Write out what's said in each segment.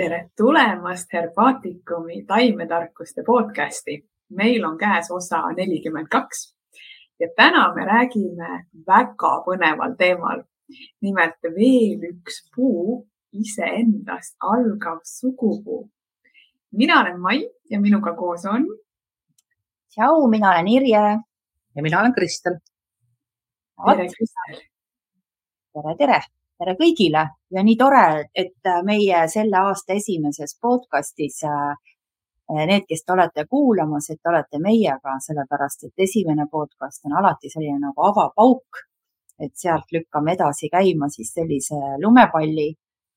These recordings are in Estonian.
tere tulemast Herbaatikumi taimetarkuste podcasti. meil on käes osa nelikümmend kaks ja täna me räägime väga põneval teemal. nimelt veel üks puu, iseendast algav sugupuu. mina olen Mai ja minuga koos on. tšau, mina olen Irje. ja mina olen Kristel. tere, Kristel. tere, tere tere kõigile ja nii tore, et äh, meie selle aasta esimeses podcastis äh, äh, need, kes te olete kuulamas, et te olete meiega, sellepärast et esimene podcast on alati selline nagu avapauk, et sealt lükkame edasi käima siis sellise lumepalli,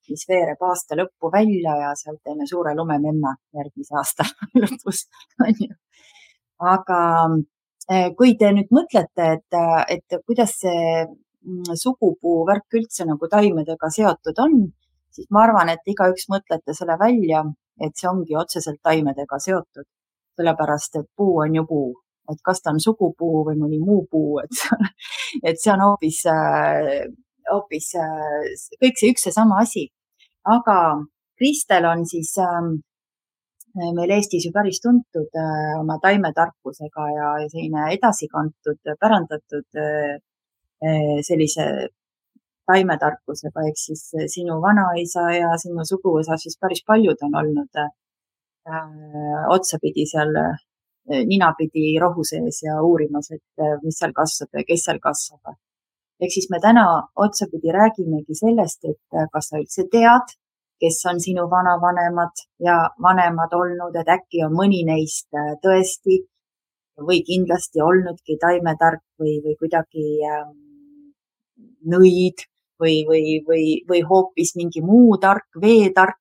mis veereb aasta lõppu välja ja sealt teeme suure lumememme järgmise aasta lõpus, onju. aga kui te nüüd mõtlete, et, et kuidas see sugupuu värk üldse nagu taimedega seotud on, siis ma arvan, et igaüks mõtlete selle välja, et see ongi otseselt taimedega seotud, sellepärast et puu on ju puu, et kas ta on sugupuu või mõni muu puu, et et see on hoopis, äh, hoopis äh, kõik see üks ja sama asi. aga Kristel on siis ähm, meil Eestis ju päris tuntud äh, oma taimetarkusega ja selline edasikantud, pärandatud sellise taimetarkusega, ehk siis eh, sinu vanaisa ja sinu suguvõsa, siis päris paljud on olnud äh, otsapidi seal ninapidi rohu sees ja uurimas, et mis seal kasvab ja kes seal kasvab. ehk siis me täna otsapidi räägimegi sellest, et kas sa üldse tead, kes on sinu vanavanemad ja vanemad olnud, et äkki on mõni neist tõesti või kindlasti olnudki taimetark või, või kuidagi äh, nõid või, või, või, või hoopis mingi muu tark, veetark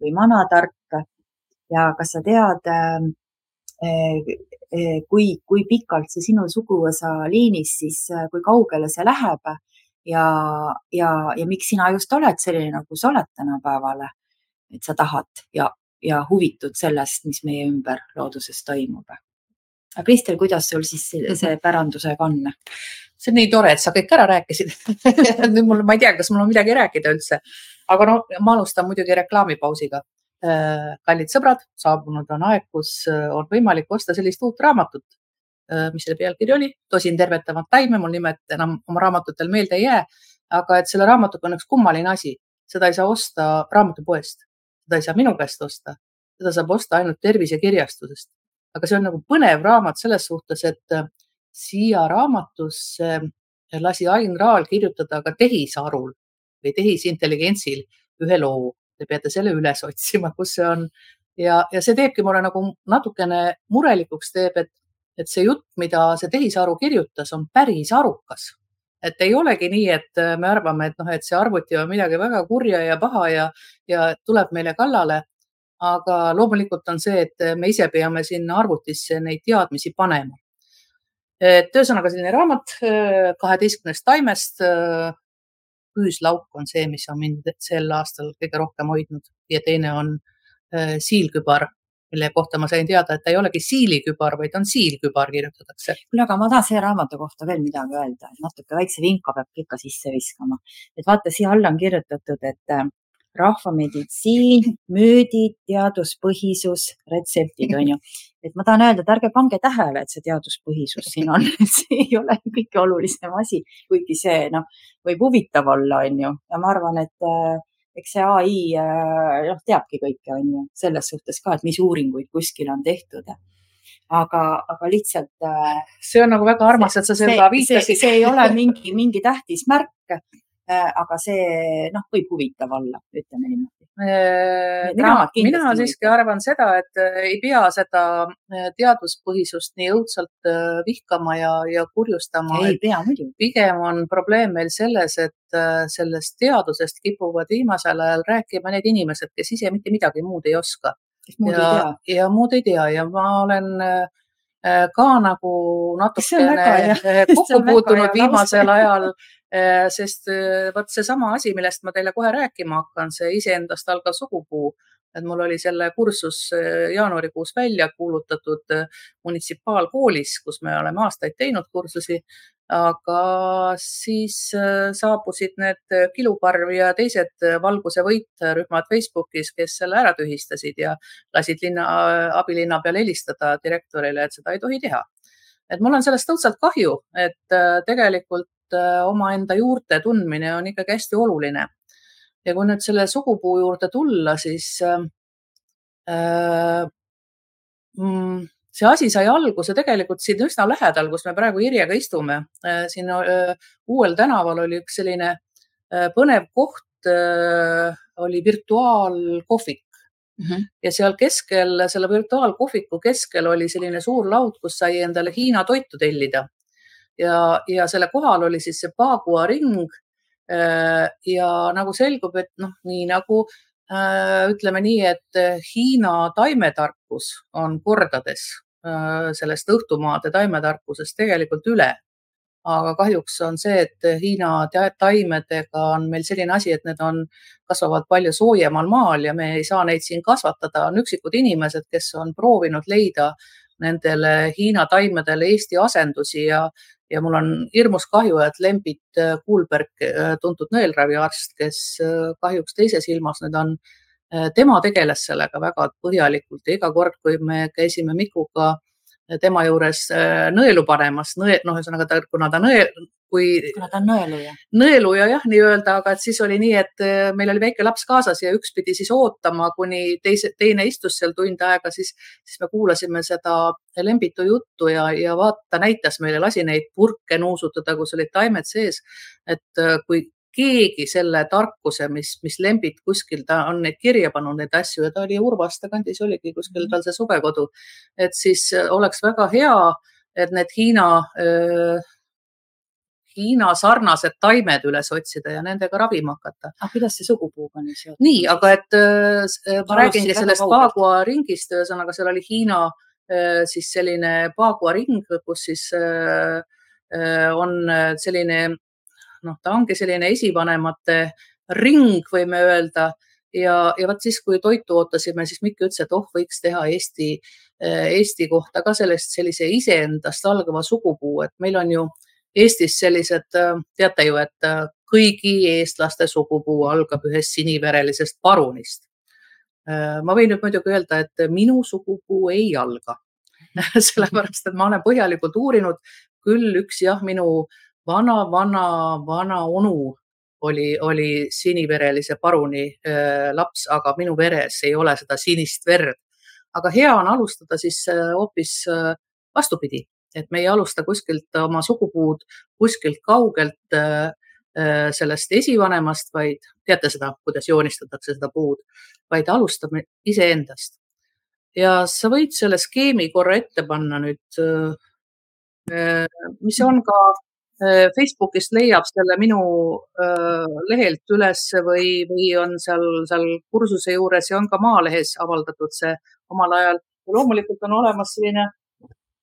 või manatark. ja kas sa tead, eh, eh, kui, kui pikalt see sinu suguvõsa liinis siis, eh, kui kaugele see läheb ja, ja, ja miks sina just oled selline, nagu sa oled tänapäeval, et sa tahad ja, ja huvitud sellest, mis meie ümber looduses toimub. Aga Kristel, kuidas sul siis see pärandusega on? see on nii tore, et sa kõik ära rääkisid. Nüüd mul, ma ei tea, kas mul on midagi rääkida üldse, aga no ma alustan muidugi reklaamipausiga. Äh, kallid sõbrad, saabunud on aeg, kus äh, on võimalik osta sellist uut raamatut, äh, mis selle pealkiri oli, tosin tervetavat taime, mul nimed enam oma raamatutel meelde ei jää. aga et selle raamatuga on üks kummaline asi, seda ei saa osta raamatupoest, seda ei saa minu käest osta, seda saab osta ainult tervisekirjastusest. Aga see on nagu põnev raamat selles suhtes, et siia raamatusse lasi Ain Raal kirjutada ka tehisarul või tehisintelligentsil ühe loo. Te peate selle üles otsima, kus see on. ja, ja see teebki mulle nagu natukene murelikuks teeb, et, et see jutt, mida see tehisaru kirjutas, on päris arukas. et ei olegi nii, et me arvame, et noh, et see arvuti on midagi väga kurja ja paha ja, ja tuleb meile kallale. Aga loomulikult on see, et me ise peame sinna arvutisse neid teadmisi panema et ühesõnaga selline raamat äh, kaheteistkümnest taimest. püüslauk äh, on see, mis on mind sel aastal kõige rohkem hoidnud ja teine on äh, siilkübar, mille kohta ma sain teada, et ta ei olegi siilikübar, vaid on siilkübar kirjutatakse. kuule, aga ma tahan selle raamatu kohta veel midagi öelda, et natuke väikse vinka peab ikka sisse viskama. et vaata, siia alla on kirjutatud, et rahvameditsiin, müüdid, teaduspõhisus, retseptid on ju. et ma tahan öelda, et ärge pange tähele, et see teaduspõhisus siin on, et see ei ole kõige olulisem asi, kuigi see noh, võib huvitav olla, on ju, ja ma arvan, et äh, eks see ai äh, noh, teabki kõike, on ju, selles suhtes ka, et mis uuringuid kuskil on tehtud aga, aga lihtsalt. Äh, see on nagu väga armas, et sa seda viitasid. see ei ole mingi, mingi tähtis märk aga see noh, võib huvitav olla, ütleme niimoodi. Äh, mina, mina siiski arvan seda, et äh, ei pea seda teaduspõhisust nii õudselt vihkama ja, ja kurjustama. ei pea muidugi. pigem on probleem meil selles, et sellest teadusest kipuvad viimasel ajal rääkima need inimesed, kes ise mitte midagi muud ei oska. ja, ja muud ei tea ja ma olen ka nagu natukene kokku puutunud viimasel ajal Äh, sest äh, vot seesama asi, millest ma teile kohe rääkima hakkan, see iseendast algav sugupuu, et mul oli selle kursus äh, jaanuarikuus välja kuulutatud munitsipaalkoolis, kus me oleme aastaid teinud kursusi aga siis äh, saabusid need Kiluparv ja teised valguse võitrühmad Facebookis, kes selle ära tühistasid ja lasid linna, abilinna peal helistada direktorile, et seda ei tohi teha. et mul on sellest õudselt kahju, et äh, tegelikult äh, omaenda juurte tundmine on ikkagi hästi oluline. ja kui nüüd selle sugupuu juurde tulla, siis äh, mm, see asi sai alguse tegelikult siin üsna lähedal, kus me praegu Irjega istume. Äh, siin äh, uuel tänaval oli üks selline äh, põnev koht, oli virtuaalkohvik mm. -hmm. ja seal keskel, selle virtuaalkohviku keskel oli selline suur laud, kus sai endale Hiina toitu tellida. Ja, ja selle kohal oli siis see Paagua ring. ja nagu selgub, et noh, nii nagu ütleme nii, et Hiina taimetarkus on kordades Äh, sellest õhtumaade taimetarkusest tegelikult üle. aga kahjuks on see, et Hiina taimedega on meil selline asi, et need on, kasvavad palju soojemal maal ja me ei saa neid siin kasvatada. on üksikud inimesed, kes on proovinud leida nendele Hiina taimedele Eesti asendusi ja, ja mul on hirmus kahju, et Lembit Kuulberg, tuntud nõelraviarst, kes kahjuks teises ilmas nüüd on Äh, tema tegeles sellega väga põhjalikult ja iga kord, kui me käisime Mikuga äh, tema juures äh, nõelu panemas, nõe, noh, ühesõnaga ta, kuna ta nõel, kui. kuna ta on nõeluja. nõeluja jah, nii-öelda, aga et siis oli nii, et meil oli väike laps kaasas ja üks pidi siis ootama, kuni teise, teine istus seal tund aega, siis, siis me kuulasime seda Lembitu juttu ja, ja vaata, ta näitas meile, lasi neid purke nuusutada, kus olid taimed sees. et kui keegi selle tarkuse, mis, mis Lembit kuskil, ta on neid kirja pannud, neid asju ja ta oli Urvaste kandis, oligi kuskil mhm. tal see suvekodu. et siis äh, oleks väga hea, et need Hiina äh, Hiina sarnased taimed üles otsida ja nendega ravima hakata. aga kuidas see sugupuuga on seotud? nii, aga et äh, ma räägingi sellest Paagua ringist, ühesõnaga seal oli Hiina äh, siis selline Paagua ring, kus siis äh, äh on selline noh, ta ongi selline esivanemate ring, võime öelda ja, ja vot siis, kui toitu ootasime, siis Mikk ütles, et oh, võiks teha Eesti, Eesti kohta ka sellest sellise iseendast algava sugupuu, et meil on ju Eestis sellised, teate ju, et kõigi eestlaste sugupuu algab ühest siniverelisest parunist. ma võin nüüd muidugi öelda, et minu sugupuu ei alga sellepärast et ma olen põhjalikult uurinud, küll üks jah, minu vana, vana, vana onu oli, oli siniverelise paruni äh, laps, aga minu veres ei ole seda sinist verd. aga hea on alustada siis äh, hoopis äh, vastupidi, et me ei alusta kuskilt oma sugupuud kuskilt kaugelt äh, äh, sellest esivanemast, vaid teate seda, kuidas joonistatakse seda puud, vaid alustame iseendast. ja sa võid selle skeemi korra ette panna nüüd, äh, mis on ka Äh, Facebookist leiab selle minu äh, lehelt üles või, või on seal, seal kursuse juures ja on ka Maalehes avaldatud see omal ajal. ja loomulikult on olemas selline,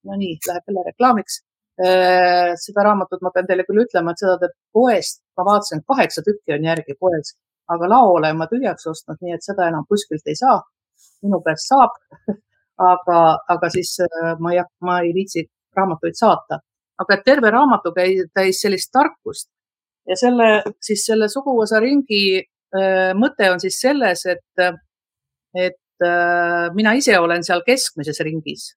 no nii, läheb jälle reklaamiks. Äh, seda raamatut ma pean teile küll ütlema, et seda teeb poest, ma vaatasin, kaheksa tükki on järgi poes, aga lao olen ma tühjaks ostnud, nii et seda enam kuskilt ei saa. minu käest saab aga, aga siis ma ei, ma ei viitsi raamatuid saata aga terve raamatu täis sellist tarkust ja selle, siis selle suguvõsa ringi äh, mõte on siis selles, et, et äh, mina ise olen seal keskmises ringis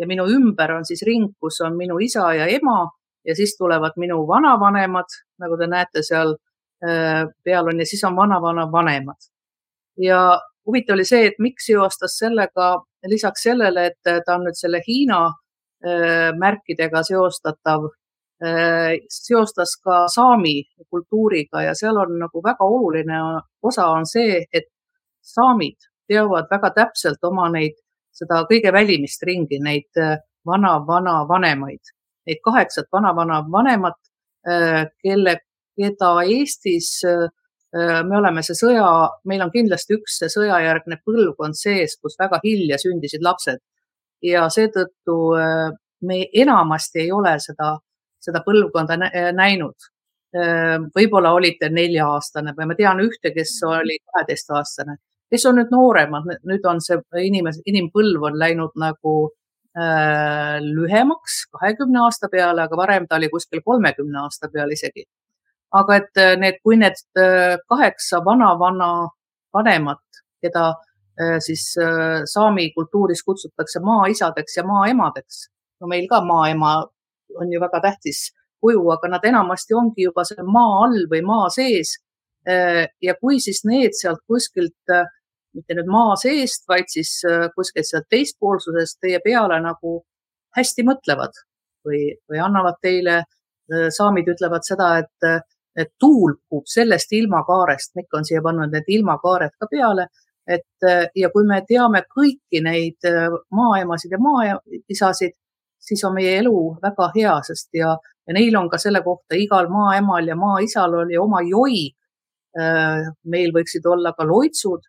ja minu ümber on siis ring, kus on minu isa ja ema ja siis tulevad minu vanavanemad, nagu te näete seal äh, peal on ja siis on vanavanavanemad. ja huvitav oli see, et miks seostas sellega lisaks sellele, et ta on nüüd selle Hiina märkidega seostatav, äh, seostas ka saami kultuuriga ja seal on nagu väga oluline osa on see, et saamid teavad väga täpselt oma neid, seda kõige välimist ringi, neid äh, vana-vana-vanemaid, neid kaheksat vana-vana-vanemat, kelle, keda Eestis me oleme see sõja, meil on kindlasti üks sõjajärgne põlvkond sees, kus väga hilja sündisid lapsed ja seetõttu äh, me enamasti ei ole seda, seda põlvkonda äh, näinud. Äh, võib-olla olite nelja-aastane või ma tean ühte, kes oli kaheteistaastane, kes on nüüd nooremad, nüüd on see inimese, inimpõlv on läinud nagu lühemaks, kahekümne aasta peale, aga varem ta oli kuskil kolmekümne aasta peal isegi. aga et need, kui need kaheksa vana-vana vanemat, keda siis saami kultuuris kutsutakse maaisadeks ja maaemadeks, no meil ka maaema on ju väga tähtis kuju, aga nad enamasti ongi juba seal maa all või maa sees. ja kui siis need sealt kuskilt mitte nüüd maa seest, vaid siis äh, kuskilt sealt teispoolsusest teie peale nagu hästi mõtlevad või, või annavad teile, äh, saamid ütlevad seda, et, et tuul puhub sellest ilmakaarest, Mikk on siia pannud need ilmakaared ka peale, et äh, ja kui me teame kõiki neid maaemasid ja maaisasid, siis on meie elu väga hea, sest ja, ja neil on ka selle kohta igal maaemal ja maaisal oli oma joig. meil võiksid olla ka loitsud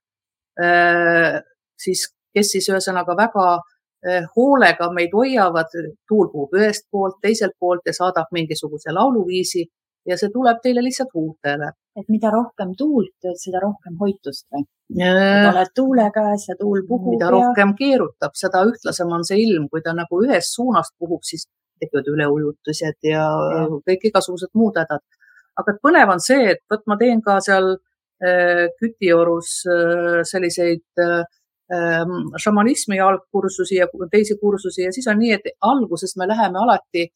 Äh, siis, kes siis ühesõnaga väga äh, hoolega meid hoiavad, tuul puhub ühest poolt, teiselt poolt ja saadab mingisuguse lauluviisi ja see tuleb teile lihtsalt huultele. et mida rohkem tuult, seda rohkem hoitust või? oled tuule käes ja tuul puhub. mida ja... rohkem keerutab, seda ühtlasem on see ilm, kui ta nagu ühest suunast puhub, siis tekivad üleujutused ja, ja kõik igasugused muud hädad. aga põnev on see, et vot ma teen ka seal Äh, Kütiorus äh, selliseid äh, ähm, šamanismi algkursusi ja teisi kursusi ja siis on nii, et alguses me läheme alati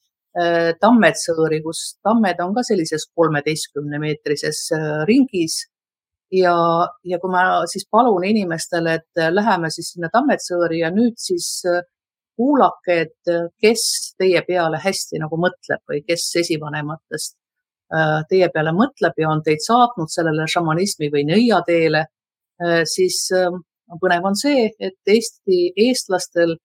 Tammetsõõri, kus tammed on ka sellises kolmeteistkümne meetrises ringis. ja, ja kui ma siis palun inimestele, et läheme siis sinna Tammetsõõri ja nüüd siis kuulake, et kes teie peale hästi nagu mõtleb või kes esivanematest Äh, teie peale mõtleb ja on teid saatnud sellele šamanismi või nõiateele, äh, siis põnev on see, et Eesti eestlastel,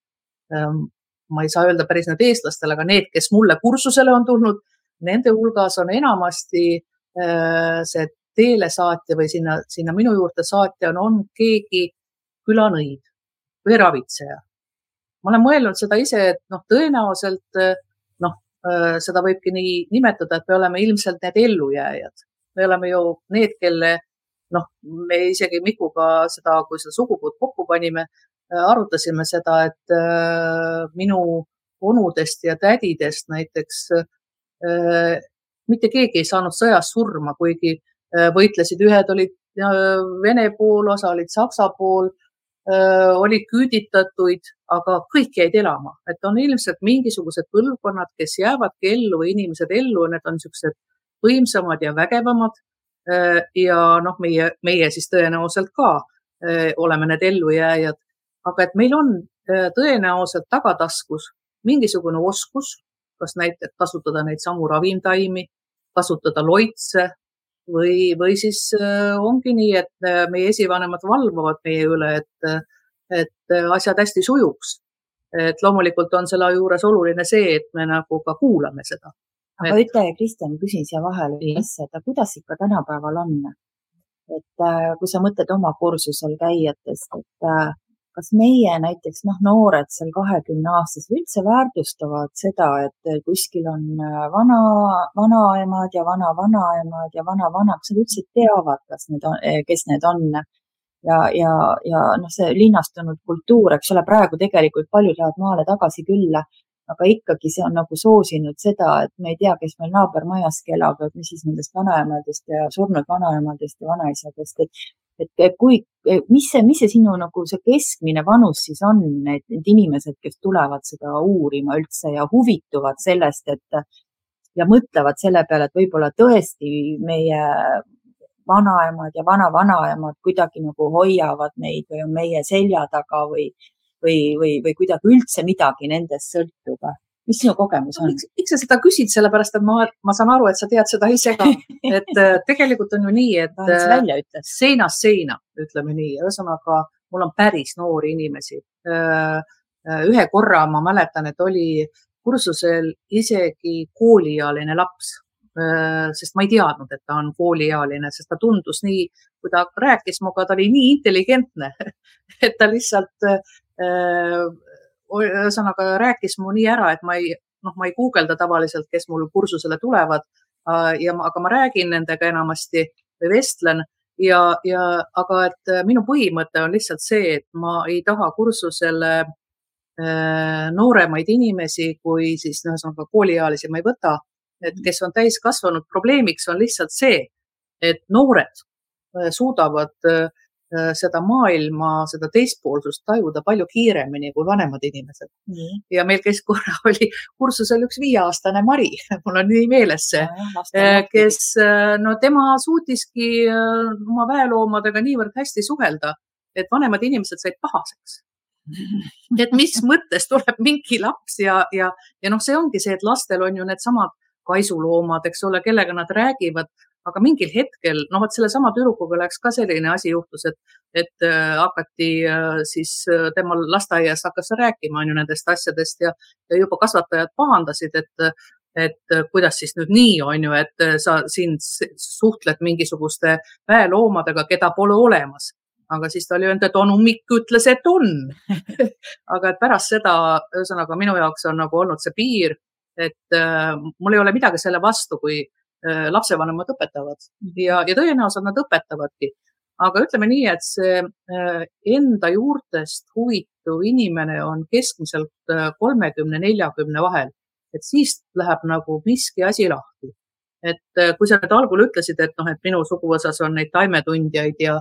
ähm, ma ei saa öelda päris nüüd eestlastel, aga need, kes mulle kursusele on tulnud, nende hulgas on enamasti äh, see teelesaatja või sinna, sinna minu juurde saatja on, on keegi külanõid või ravitseja. ma olen mõelnud seda ise, et noh, tõenäoliselt Äh, seda võibki nii nimetada, et me oleme ilmselt need ellujääjad. me oleme ju need, kelle noh, me isegi Mikuga seda, kui seda sugupuud kokku panime, äh, arutasime seda, et äh, minu onudest ja tädidest näiteks mitte keegi ei saanud sõjas surma, kuigi võitlesid, ühed olid Vene pool, osa olid Saksa pool olid küüditatuid, aga kõik jäid elama, et on ilmselt mingisugused põlvkonnad, kes jäävadki ellu või inimesed ellu, need on niisugused võimsamad ja vägevamad. ja noh, meie, meie siis tõenäoliselt ka oleme need ellujääjad, aga et meil on tõenäoliselt tagataskus mingisugune oskus, kas näiteks kasutada neid samu ravimtaimi, kasutada loitse, või, või siis äh, ongi nii, et äh, meie esivanemad valvavad meie üle, et, et äh, asjad hästi sujuks. et loomulikult on selle juures oluline see, et me nagu ka kuulame seda. aga et... ütle, Kristjan, küsin siia vahele ühe asja, et kuidas ikka tänapäeval on? et kui sa mõtled oma kursusel käijatest, et kas meie näiteks noh, noored seal kahekümne aastased üldse väärtustavad seda, et kuskil on äh, vana, vanaemad ja vana-vanaemad ja vana-vana, kas nad üldse teavad, kas need on, eh, kes need on? ja, ja, ja noh, see linnastunud kultuur, eks ole, praegu tegelikult paljud lähevad maale tagasi külla, aga ikkagi see on nagu soosinud seda, et me ei tea, kes meil naabermajaski elab, et mis siis nendest vanaemadest ja surnud vanaemadest ja vanaisadest, et et kui, mis see, mis see sinu nagu see keskmine vanus siis on, need, need inimesed, kes tulevad seda uurima üldse ja huvituvad sellest, et ja mõtlevad selle peale, et võib-olla tõesti meie vanaemad ja vanavanaemad kuidagi nagu hoiavad meid või on meie selja taga või, või, või, või kuidagi üldse midagi nendest sõltub mis sinu kogemus on? miks sa seda küsid, sellepärast et ma, ma saan aru, et sa tead seda ise ka, et äh, tegelikult on ju nii, et äh, seinast seina, ütleme nii, ühesõnaga mul on päris noori inimesi. Äh, ühe korra ma mäletan, et oli kursusel isegi kooliealine laps, sest ma ei teadnud, et ta on kooliealine, sest ta tundus nii, kui ta rääkis minuga, ta oli nii intelligentne, et ta lihtsalt ühesõnaga rääkis mu nii ära, et ma ei, noh, ma ei guugelda tavaliselt, kes mul kursusele tulevad äh, ja aga ma räägin nendega enamasti või vestlen ja, ja aga et minu põhimõte on lihtsalt see, et ma ei taha kursusele nooremaid inimesi kui siis ühesõnaga kooliealisi ma ei võta, et kes on täiskasvanud. probleemiks on lihtsalt see, et noored suudavad Äh, seda maailma, seda teispoolsust tajuda palju kiiremini kui vanemad inimesed. Ja meil käis korra, oli kursusel üks viieaastane Mari, mul on nii meeles see, äh, kes, äh, no tema suutiski oma väeloomadega niivõrd hästi suhelda, et vanemad inimesed said pahaseks. Et mis mõttes tuleb mingi laps ja, ja, ja noh, see ongi see, et lastel on ju needsamad kaisuloomad, eks ole, kellega nad räägivad aga mingil hetkel, no vot sellesama tüdrukuga läks ka selline asi juhtus, et, et äh, hakati äh, siis äh, temal lasteaias hakkas rääkima on ju nendest asjadest ja, ja juba kasvatajad pahandasid, et, et kuidas siis nüüd nii on ju, et sa siin suhtled mingisuguste väeloomadega, keda pole olemas. Aga siis ta oli öelnud, et onu Mikk ütles, et on. Aga et pärast seda, ühesõnaga minu jaoks on nagu olnud see piir, et äh, mul ei ole midagi selle vastu, kui lapsevanemad õpetavad ja, ja tõenäoliselt nad õpetavadki. aga ütleme nii, et see äh, enda juurtest huvituv inimene on keskmiselt äh, kolmekümne, neljakümne vahel, et siis läheb nagu miski asi lahti. et kui sa nüüd algul ütlesid, et noh, et minu suguvõsas on neid taimetundjaid ja,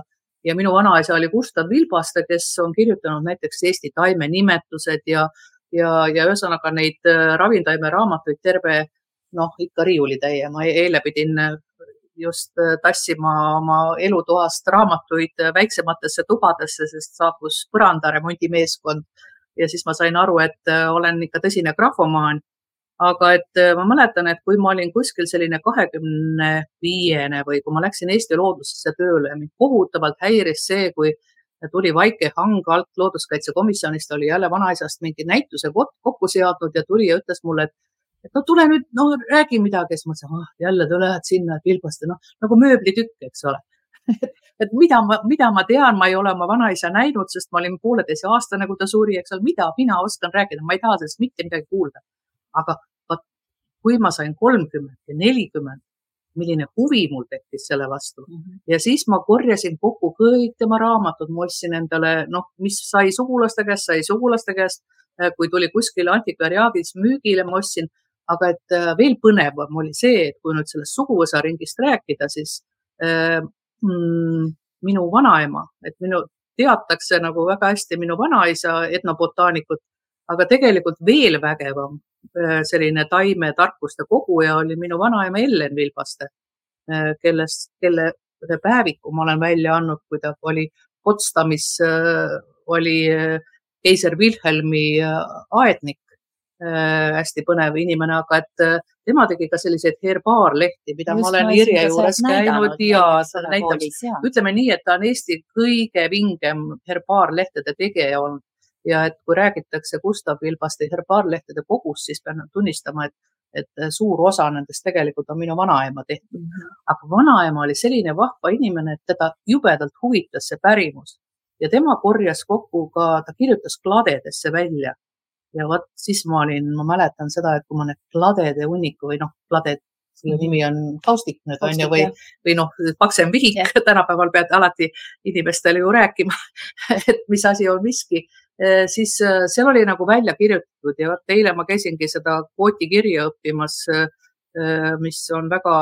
ja minu vanaisa oli Gustav Vilbaste, kes on kirjutanud näiteks Eesti taimenimetused ja, ja, ja ühesõnaga neid ravintaime raamatuid terve noh, ikka riiulitäie. ma e-, eile pidin äh, just äh, tassima oma elutoast raamatuid äh, väiksematesse tubadesse, sest saabus põrandaremondimeeskond ja siis ma sain aru, et olen ikka tõsine grafomaan. aga et ma mäletan, et kui ma olin kuskil selline kahekümne viiene või kui ma läksin Eesti Loodusesse tööle, mind kohutavalt häiris see, kui tuli Vaike Hang alt looduskaitsekomisjonist, oli jälle vanaisast mingi näituse kokku seadnud ja tuli ja ütles mulle, et et no tule nüüd, no räägi midagi, siis mõtlesin, ah jälle sa lähed sinna Pilbaste, noh nagu mööblitükk, eks ole et mida ma, mida ma tean, ma ei ole oma vanaisa näinud, sest ma olin pooleteise aastane, kui ta suri, eks ole, mida mina oskan rääkida, ma ei taha sellest mitte midagi kuulda. aga vot, kui ma sain kolmkümmend ja nelikümmend, milline huvi mul tekkis selle vastu mm -hmm. ja siis ma korjasin kokku kõik tema raamatud, ma ostsin endale, noh, mis sai sugulaste käest, sai sugulaste käest. kui tuli kuskile antikvariaadis müügile, ma ostsin aga et äh, veel põnevam oli see, et kui nüüd sellest suguvõsa ringist rääkida, siis äh, mm, minu vanaema, et minu, teatakse nagu väga hästi minu vanaisa etnobotaanikut, aga tegelikult veel vägevam äh, selline taimetarkuste koguja oli minu vanaema Ellen Vilbaste, äh, kellest, kelle päeviku ma olen välja andnud, kui ta oli Potsdamis, oli keiser Wilhelmi aednik. Äh, hästi põnev inimene, aga et äh, tema tegi ka selliseid herbaarlehti, mida Just ma olen Irje juures käinud ja näitab, ütleme nii, et ta on Eesti kõige vingem herbaarlehtede tegija olnud ja et kui räägitakse Gustav Vilbaste herbaarlehtede kogust, siis pean tunnistama, et, et suur osa nendest tegelikult on minu vanaema tehtud mm. -hmm. aga vanaema oli selline vahva inimene, et teda jubedalt huvitas see pärimus ja tema korjas kokku ka, ta kirjutas kladedesse välja ja vot siis ma olin, ma mäletan seda, et kui ma need kladede hunniku või noh, kladed, selle mhm. nimi on kaustik nüüd on ju, või, või noh, paksem vihik yeah., tänapäeval pead alati inimestele ju rääkima et mis asi on miski, e, siis e, seal oli nagu välja kirjutatud ja vot eile ma käisingi seda kvooti kirja õppimas, e, mis on väga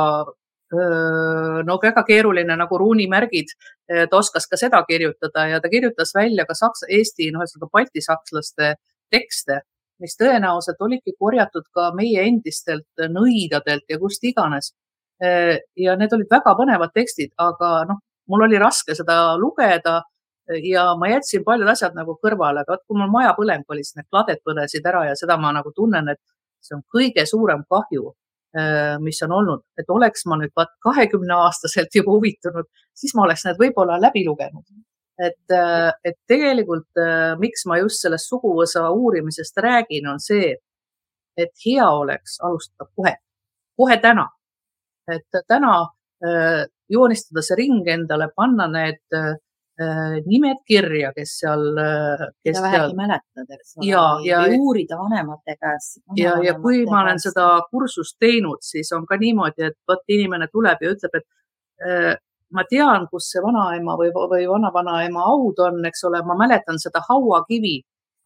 no väga keeruline nagu ruunimärgid. ta oskas ka seda kirjutada ja ta kirjutas välja ka saksa, Eesti, noh, ühesõnaga baltisakslaste tekste, mis tõenäoliselt olidki korjatud ka meie endistelt nõidadelt ja kust iganes. ja need olid väga põnevad tekstid, aga noh, mul oli raske seda lugeda ja ma jätsin paljud asjad nagu kõrvale, aga vot kui mul maja põleng oli, siis need kladed põlesid ära ja seda ma nagu tunnen, et see on kõige suurem kahju, mis on olnud, et oleks ma nüüd vaat kahekümne aastaselt juba huvitunud, siis ma oleks need võib-olla läbi lugenud et, et tegelikult miks ma just sellest suguvõsa uurimisest räägin, on see, et hea oleks alustada kohe, kohe täna. et täna joonistada see ring endale, panna need nimed kirja, kes seal, kes ja seal. mäletad, eks ole. ja, ja uurida vanemate käest. ja, ja kui ma olen seda kursust teinud, siis on ka niimoodi, et vot inimene tuleb ja ütleb, et ma tean, kus see vanaema või, või vanavanaema haud on, eks ole, ma mäletan seda hauakivi,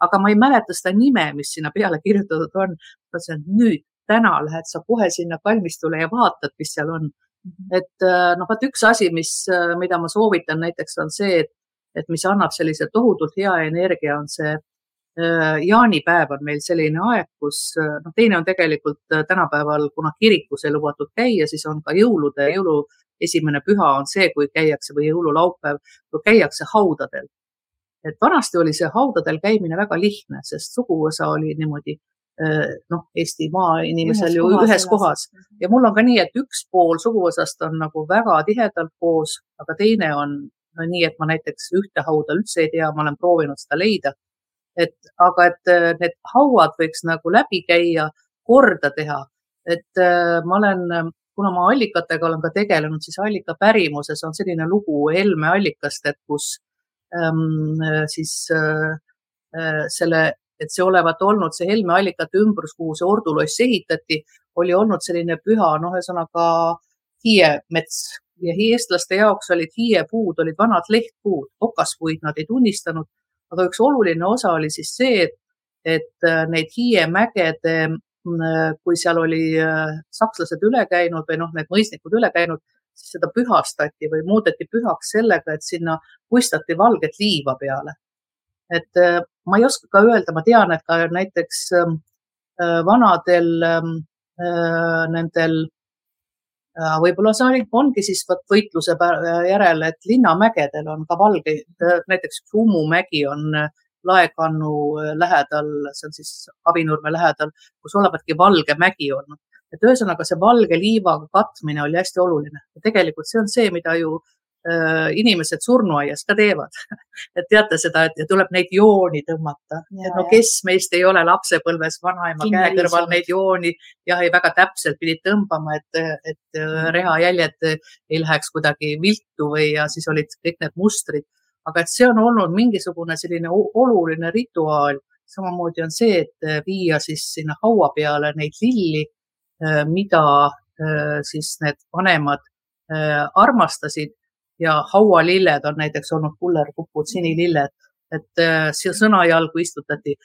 aga ma ei mäleta seda nime, mis sinna peale kirjutatud on. ma ütlesin, et nüüd, täna lähed sa kohe sinna kalmistule ja vaatad, mis seal on. Mhm. et äh, noh, vaat üks asi, mis, äh, mida ma soovitan näiteks on see, et, et mis annab sellise tohutult hea energia, on see äh, jaanipäev on meil selline aeg, kus noh, teine on tegelikult tänapäeval, kuna kirikus ei lubatud käia, siis on ka jõulude, jõulu esimene püha on see, kui käiakse või jõululaupäev, kui käiakse haudadel. Et vanasti oli see haudadel käimine väga lihtne, sest suguvõsa oli niimoodi äh, noh, Eesti maainimesel ju kohas ühes kohas. Ja mul on ka nii, et üks pool suguvõsast on nagu väga tihedalt koos, aga teine on no, nii, et ma näiteks ühte hauda üldse ei tea, ma olen proovinud seda leida. et aga, et äh, need hauad võiks nagu läbi käia, korda teha, et äh, ma olen kuna ma allikatega olen ka tegelenud, siis allika pärimuses on selline lugu Helme allikast, et kus Ähm, äh, siis äh, äh, selle, et see olevat olnud see Helme allikate ümbrus, kuhu see orduloss ehitati, oli olnud selline püha, noh, ühesõnaga hiiemets ja eestlaste jaoks olid hiiepuud, olid vanad lehtpuud, okaspuid nad ei tunnistanud, aga üks oluline osa oli siis see, et, et neid hiiemägede, kui seal oli sakslased üle käinud või noh, need mõisnikud üle käinud, siis seda pühastati või muudeti pühaks sellega, et sinna puistati valget liiva peale. et äh, ma ei oska ka öelda, ma tean, et ka näiteks ähm, äh, vanadel ähm, äh, nendel võib-olla see ongi siis vot võitluse järel, et linnamägedel on ka valge, näiteks Ummu mägi on laekannu lähedal, see on siis Avinurme lähedal, kus olevadki valge mägi olnud. Et ühesõnaga see valge liivaga katmine oli hästi oluline. Ja tegelikult see on see, mida ju äh, inimesed surnuaias ka teevad. Et teate seda, et tuleb neid jooni tõmmata, et no kes meist ei ole lapsepõlves vanaema käe kõrval neid jooni jah, ei väga täpselt pidid tõmbama, et, et äh, mm. rehajäljed ei läheks kuidagi viltu või ja siis olid kõik need mustrid. Aga et see on olnud mingisugune selline oluline rituaal, samamoodi on see, et viia siis sinna haua peale neid lilli Äh, mida äh, siis need vanemad äh, armastasid ja haualilled on näiteks olnud kullerkupud, sinililled, et siia sõnajalgu istutati.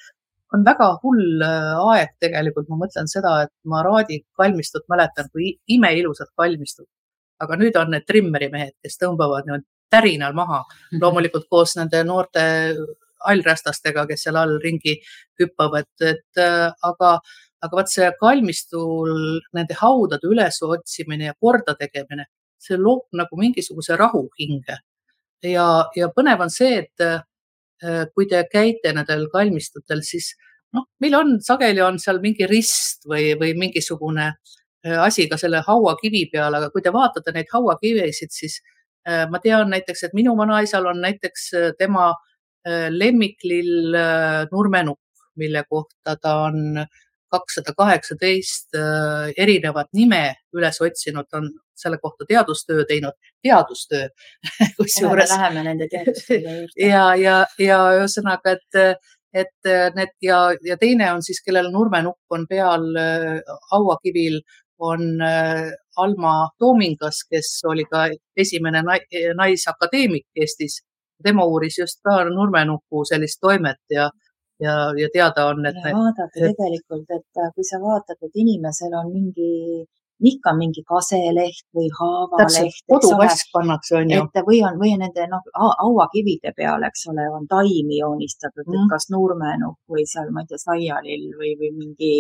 on väga hull aeg tegelikult, ma mõtlen seda, et ma Raadi kalmistut mäletan kui imeilusat kalmistut, aga nüüd on need trimmeri mehed, kes tõmbavad niimoodi tärinal maha, loomulikult koos nende noorte allrästastega, kes seal all ringi hüppavad, et aga aga vot see kalmistul nende haudade ülesotsimine ja kordategemine, see loob nagu mingisuguse rahu hinge. ja, ja põnev on see, et äh, kui te käite nendel kalmistutel, siis noh, meil on sageli on seal mingi rist või, või mingisugune äh, asi ka selle hauakivi peal, aga kui te vaatate neid hauakivesid, siis äh, ma tean näiteks, et minu vanaisal on näiteks tema lemmiklill nurmenukk, mille kohta ta on kakssada kaheksateist äh, erinevat nime üles otsinud, on selle kohta teadustöö teinud, teadustöö kusjuures. Läheme nende teadustööde juurde. ja, ja, ja ühesõnaga, et, et need ja, ja teine on siis, kellel nurmenukk on peal äh, hauakivil, on äh, Alma Toomingas, kes oli ka esimene naisakadeemik Eestis. tema uuris just ka nurmenuku sellist toimet ja ja, ja teada on, et. vaadata tegelikult, et äh, kui sa vaatad, et inimesel on mingi, ikka mingi kaseleht või haavaleht. kodukask pannakse, on ju. et või on, või nende noh, hauakivide peal, eks ole, on taimi joonistatud mm., et kas nurmenukk või seal, ma ei tea, saialill või, või mingi,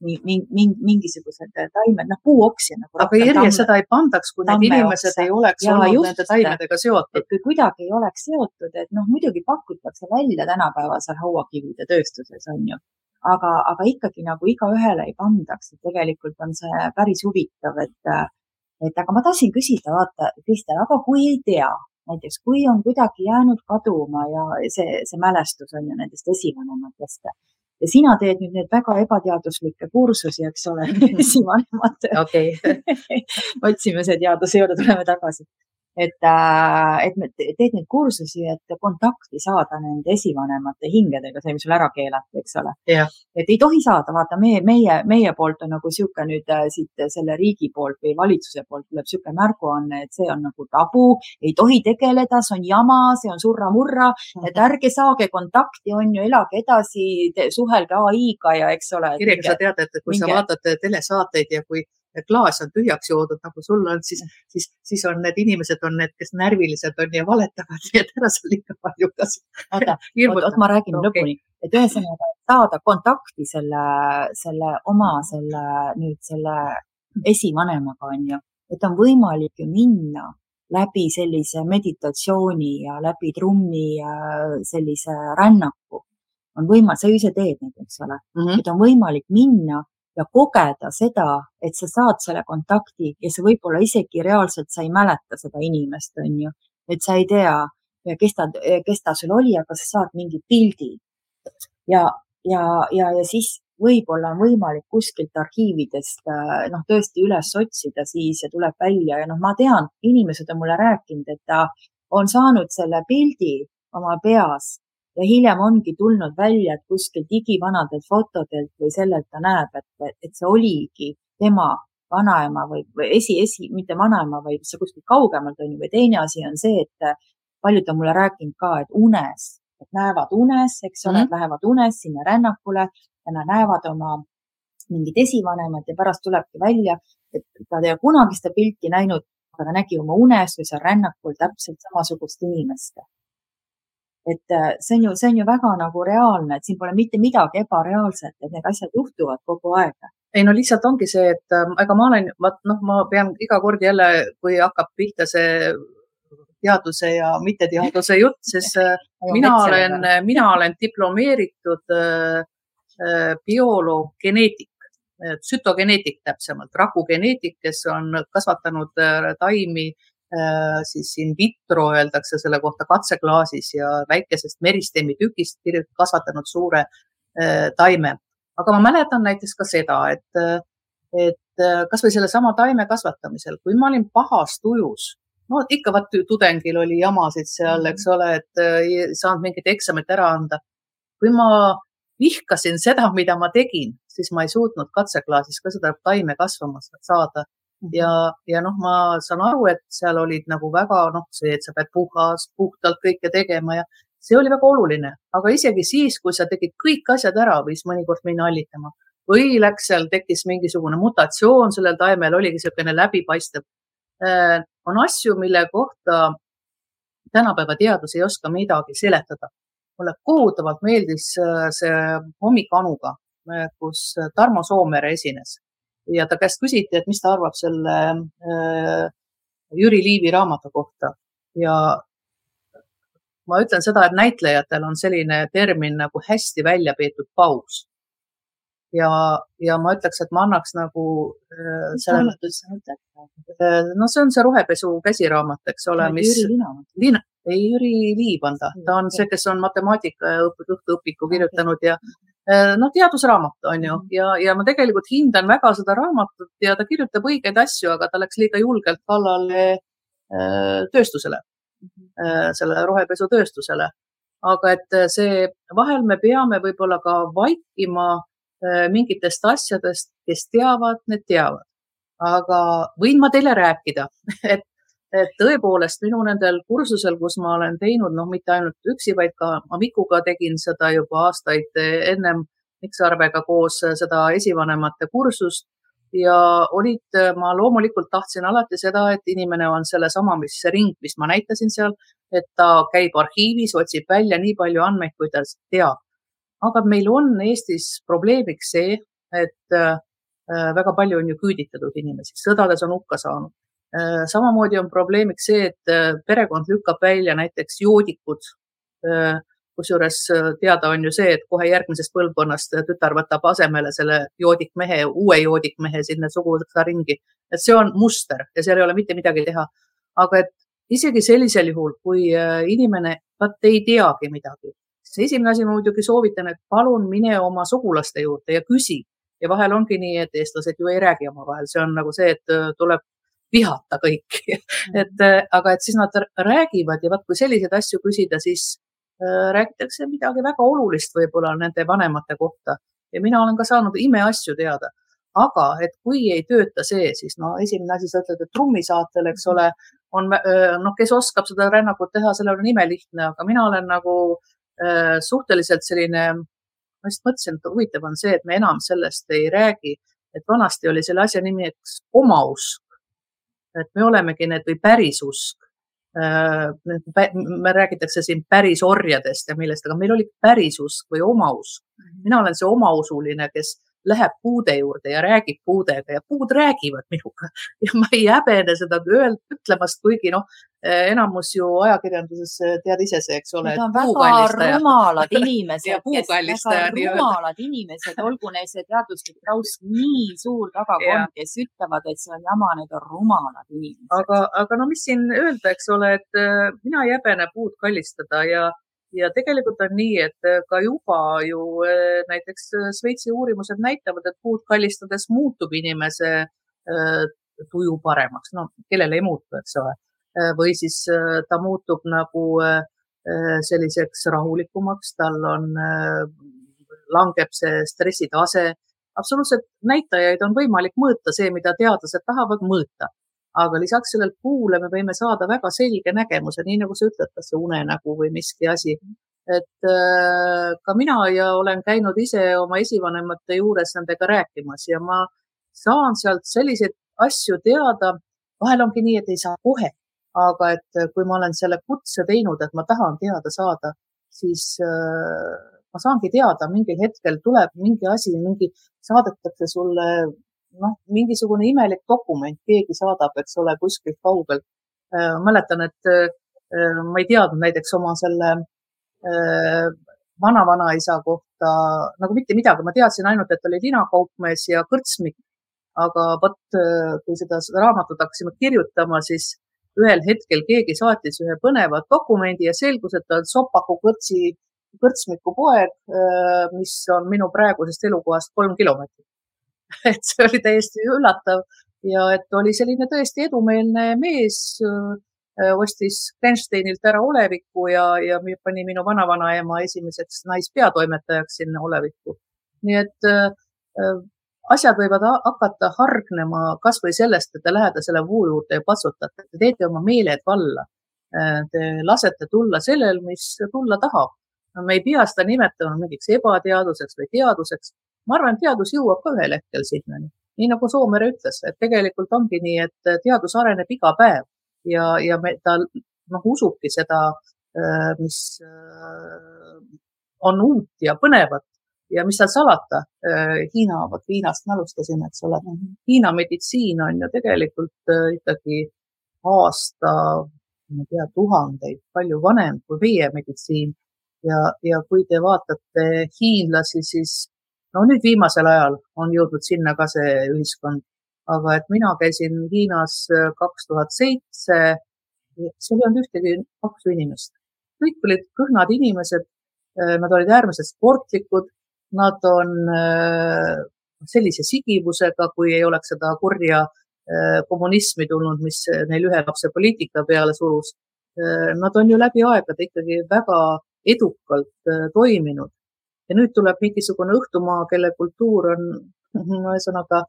mingisugused taimed, noh puuoksi nagu. aga Irje, seda ei pandaks, kui need inimesed oksa. ei oleks ja, olnud nende taimedega seotud. kui kuidagi ei oleks seotud, et noh, muidugi pakutakse välja tänapäevasel hauakivide tööstuses on ju, aga, aga ikkagi nagu igaühele ei pandaks, et tegelikult on see päris huvitav, et, et aga ma tahtsin küsida, vaata, Kristel, aga kui ei tea, näiteks kui on kuidagi jäänud kaduma ja see, see mälestus on ju nendest esivanematest ja sina teed nüüd neid väga ebateaduslikke kursusi, eks ole esivanemate okay. otsime see teaduse juurde, tuleme tagasi. Et, äh, et teed neid kursusi, et kontakti saada nende esivanemate hingedega, see, mis sul ära keelati, eks ole. et ei tohi saada, vaata meie, meie, meie poolt on nagu sihuke nüüd äh, siit selle riigi poolt või valitsuse poolt tuleb sihuke märguanne, et see on nagu tabu, ei tohi tegeleda, see on jama, see on surra-murra, mhm. et ärge saage kontakti, on ju, elage edasi, suhelge ai-ga ja eks ole. Irja, kas sa tead, et kui minge... sa vaatad telesaateid ja kui klaas on tühjaks joodud, nagu sul on, siis, siis, siis on need inimesed on need, kes närvilised on ja valetavad, nii et ära seal liiga palju ka. oota, oot, ma räägin okay. lõpuni, et ühesõnaga saada kontakti selle, selle oma selle nüüd selle esivanemaga on ju, et on võimalik ju minna läbi sellise meditatsiooni ja läbi trummi sellise rännaku on võimalik, sa ju ise teed neid, eks ole mm, -hmm. et on võimalik minna ja kogeda seda, et sa saad selle kontakti ja sa võib-olla isegi reaalselt sa ei mäleta seda inimest, on ju, et sa ei tea, kes ta, kes ta sul oli, aga sa saad mingi pildi. ja, ja, ja, ja siis võib-olla on võimalik kuskilt arhiividest noh, tõesti üles otsida siis tuleb välja ja noh, ma tean, inimesed on mulle rääkinud, et ta on saanud selle pildi oma peas ja hiljem ongi tulnud välja, et kuskilt igivanadelt fotodelt või sellelt ta näeb, et, et see oligi tema vanaema või, või esi, esi, mitte vanaema, vaid see kuskilt kaugemalt on ju, või teine asi on see, et paljud on mulle rääkinud ka, et unes, et näevad unes, eks ole mm, -hmm. lähevad unes sinna rännakule ja nad näevad oma mingit esivanemat ja pärast tulebki välja, et ta ei ole kunagi seda pilti näinud, aga ta nägi oma unes või seal rännakul täpselt samasugust inimest et äh, see on ju, see on ju väga nagu reaalne, et siin pole mitte midagi ebareaalset, et need asjad juhtuvad kogu aeg. ei no lihtsalt ongi see, et äh, ega ma olen, vaat noh, ma pean iga kord jälle, kui hakkab pihta see teaduse ja mitteteaduse jutt, siis äh, mina olen, mina olen diplomeeritud äh, bioloog, geneetik, tsütogeneetik täpsemalt, rakugeneetik, kes on kasvatanud taimi Äh, siis in vitro öeldakse selle kohta katseklaasis ja väikesest meristeemi tükist kasvatanud suure äh, taime. aga ma mäletan näiteks ka seda, et, et äh, kasvõi sellesama taime kasvatamisel, kui ma olin pahas tujus, no ikka vaat tudengil oli jamasid seal, eks ole, et ei saanud mingit eksamit ära anda. kui ma vihkasin seda, mida ma tegin, siis ma ei suutnud katseklaasis ka seda taime kasvama saada ja, ja noh, ma saan aru, et seal olid nagu väga noh, see, et sa pead puhas, puhtalt kõike tegema ja see oli väga oluline, aga isegi siis, kui sa tegid kõik asjad ära, võis mõnikord minna hallitama või läks seal, tekkis mingisugune mutatsioon sellel taimel, oligi niisugune läbipaistev. Äh, on asju, mille kohta tänapäeva teadus ei oska midagi seletada. mulle kohutavalt meeldis äh, see Hommik Anuga, äh, kus Tarmo Soomere esines ja ta käest küsiti, et mis ta arvab selle äh, Jüri Liivi raamatu kohta ja ma ütlen seda, et näitlejatel on selline termin nagu hästi välja peetud paus. ja, ja ma ütleks, et ma annaks nagu äh,. mõtled? Äh, no see on see rohepesu käsiraamat, eks ole, mis. Liina. ei, Jüri Liiv on ta, ta on see, kes on matemaatika õpiku kirjutanud ja noh, teadusraamat on ju mhm. ja, ja ma tegelikult hindan väga seda raamatut ja ta kirjutab õigeid asju, aga ta läks liiga julgelt kallale äh, tööstusele, mhm. äh, selle rohepesutööstusele. aga et see, vahel me peame võib-olla ka vaikima mingitest asjadest, kes teavad, need teavad. aga võin ma teile rääkida, et et tõepoolest minu nendel kursusel, kus ma olen teinud, noh, mitte ainult üksi, vaid ka Amikuga tegin seda juba aastaid ennem Miksarvega koos seda esivanemate kursust ja olid, ma loomulikult tahtsin alati seda, et inimene on sellesama, mis see ring, mis ma näitasin seal, et ta käib arhiivis, otsib välja nii palju andmeid, kui ta teab. aga meil on Eestis probleemiks see, et äh, väga palju on ju küüditatud inimesi, sõdades on hukka saanud samamoodi on probleemiks see, et äh, perekond lükkab välja näiteks joodikud. Äh, kusjuures teada on ju see, et kohe järgmisest põlvkonnast tütar võtab asemele selle joodikmehe, uue joodikmehe sinna suguvõsa ringi. et see on muster ja seal ei ole mitte midagi teha. aga et isegi sellisel juhul, kui inimene, vaat ei teagi midagi, siis esimene asi ma muidugi soovitan, et palun mine oma sugulaste juurde ja küsi ja vahel ongi nii, et eestlased ju ei räägi omavahel, see on nagu see, et tuleb vihata kõiki. Et aga et siis nad räägivad ja vaat kui selliseid asju küsida, siis äh, räägitakse midagi väga olulist võib-olla nende vanemate kohta. Ja mina olen ka saanud imeasju teada. aga et kui ei tööta see, siis no esimene asi, sa ütled, et trummisaatel, eks ole, on noh, kes oskab seda rännakut teha, sellel on imelihtne, aga mina olen nagu äh, suhteliselt selline, ma just mõtlesin, et huvitav on see, et me enam sellest ei räägi, et vanasti oli selle asja nimeks omausk et me olemegi need või pärisusk. Äh, me räägitakse siin pärisorjadest ja millest, aga meil oli pärisusk või omausk. Mhm. mina olen see omausuline, kes läheb puude juurde ja räägib puudega ja puud räägivad minuga ja ma ei häbene seda öeld, ütlemast, kuigi noh, enamus ju ajakirjanduses tead ise see, eks ole. Need on väga rumalad inimesed, kes väga rumalad inimesed, olgu neil see teaduslik taust nii suur tagakond, kes ütlevad, et see on jama, need on rumalad inimesed. aga, aga no mis siin öelda, eks ole, et äh, mina ei häbene puud kallistada ja ja tegelikult on nii, et äh, ka juba ju äh, näiteks Šveitsi uurimused näitavad, et puud kallistades muutub inimese tuju paremaks, no kellel ei muutu, eks ole. Või siis ta muutub nagu selliseks rahulikumaks, tal on, langeb see stressitase. absoluutselt näitajaid on võimalik mõõta, see, mida teadlased tahavad mõõta aga lisaks sellele puule me võime saada väga selge nägemuse, nii nagu sa ütled, kas see unenägu või miski asi. et äh, ka mina ja olen käinud ise oma esivanemate juures nendega rääkimas ja ma saan sealt selliseid asju teada. vahel ongi nii, et ei saa kohe, aga et kui ma olen selle kutse teinud, et ma tahan teada saada, siis äh, ma saangi teada, mingil hetkel tuleb mingi asi, mingi saadetakse sulle noh, mingisugune imelik dokument keegi saadab, eks ole, kuskilt kaugelt. Äh, mäletan, et äh, ma ei teadnud näiteks oma selle äh, vana-vanaisa kohta nagu mitte midagi, ma teadsin ainult, et oli linakaupmees ja kõrtsmik. aga vot, kui seda, seda raamatut hakkasime kirjutama, siis ühel hetkel keegi saatis ühe põneva dokumendi ja selgus, et ta on Sopaku kõrtsi, kõrtsmiku poeg, mis on minu praegusest elukohast kolm kilomeetrit et see oli täiesti üllatav ja et oli selline tõesti edumeelne mees, ostis Krensteinilt ära oleviku ja, ja pani minu vanavanaema esimeseks naispeatoimetajaks sinna olevikku. nii et asjad võivad hakata hargnema kasvõi sellest, et te lähete selle vuu juurde ja patsutate, te teete oma meeled valla. Äh, te lasete tulla sellel, mis tulla tahab. me ei pea seda nimetama mingiks ebateaduseks või teaduseks, ma arvan, et teadus jõuab ka ühel hetkel sinnani. nii nagu Soomere ütles, et tegelikult ongi nii, et teadus areneb iga päev ja, ja me, ta noh, usubki seda, äh, mis äh, on uut ja põnevat ja mis seal salata, äh, Hiina, vot Hiinast me alustasime, eks ole. Hiina meditsiin on ju tegelikult ikkagi aasta, ma ei tea, tuhandeid palju vanem kui meie meditsiin ja, ja kui te vaatate hiinlasi, siis no nüüd viimasel ajal on jõudnud sinna ka see ühiskond, aga et mina käisin Hiinas äh, kaks tuhat seitse, seal ei olnud ühtegi paksu inimest, kõik olid kõhnad inimesed. Äh, nad olid äärmiselt sportlikud, nad on äh, sellise sigivusega, kui ei oleks seda kurja kommunismi tulnud, mis neil ühe lapse poliitika peale surus. Nad on ju läbi aegade ikkagi väga edukalt toiminud ja nüüd tuleb mingisugune õhtumaa, kelle kultuur on ühesõnaga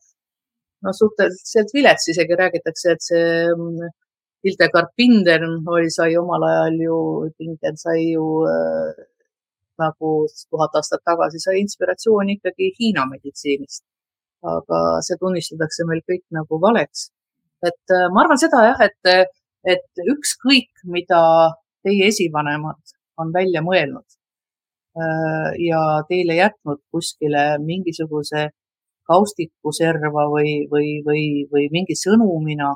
no suhteliselt vilets, isegi räägitakse, et see mm, Hildegard Pinder oli, sai omal ajal ju, Pinder sai ju äh, nagu tuhat aastat tagasi sai inspiratsiooni ikkagi Hiina meditsiinist. aga see tunnistatakse meil kõik nagu valeks. et äh, ma arvan seda jah, et, et ükskõik, mida teie esivanemad on välja mõelnud, Äh, ja teile jätnud kuskile mingisuguse kaustikuserva või, või, või, või mingi sõnumina,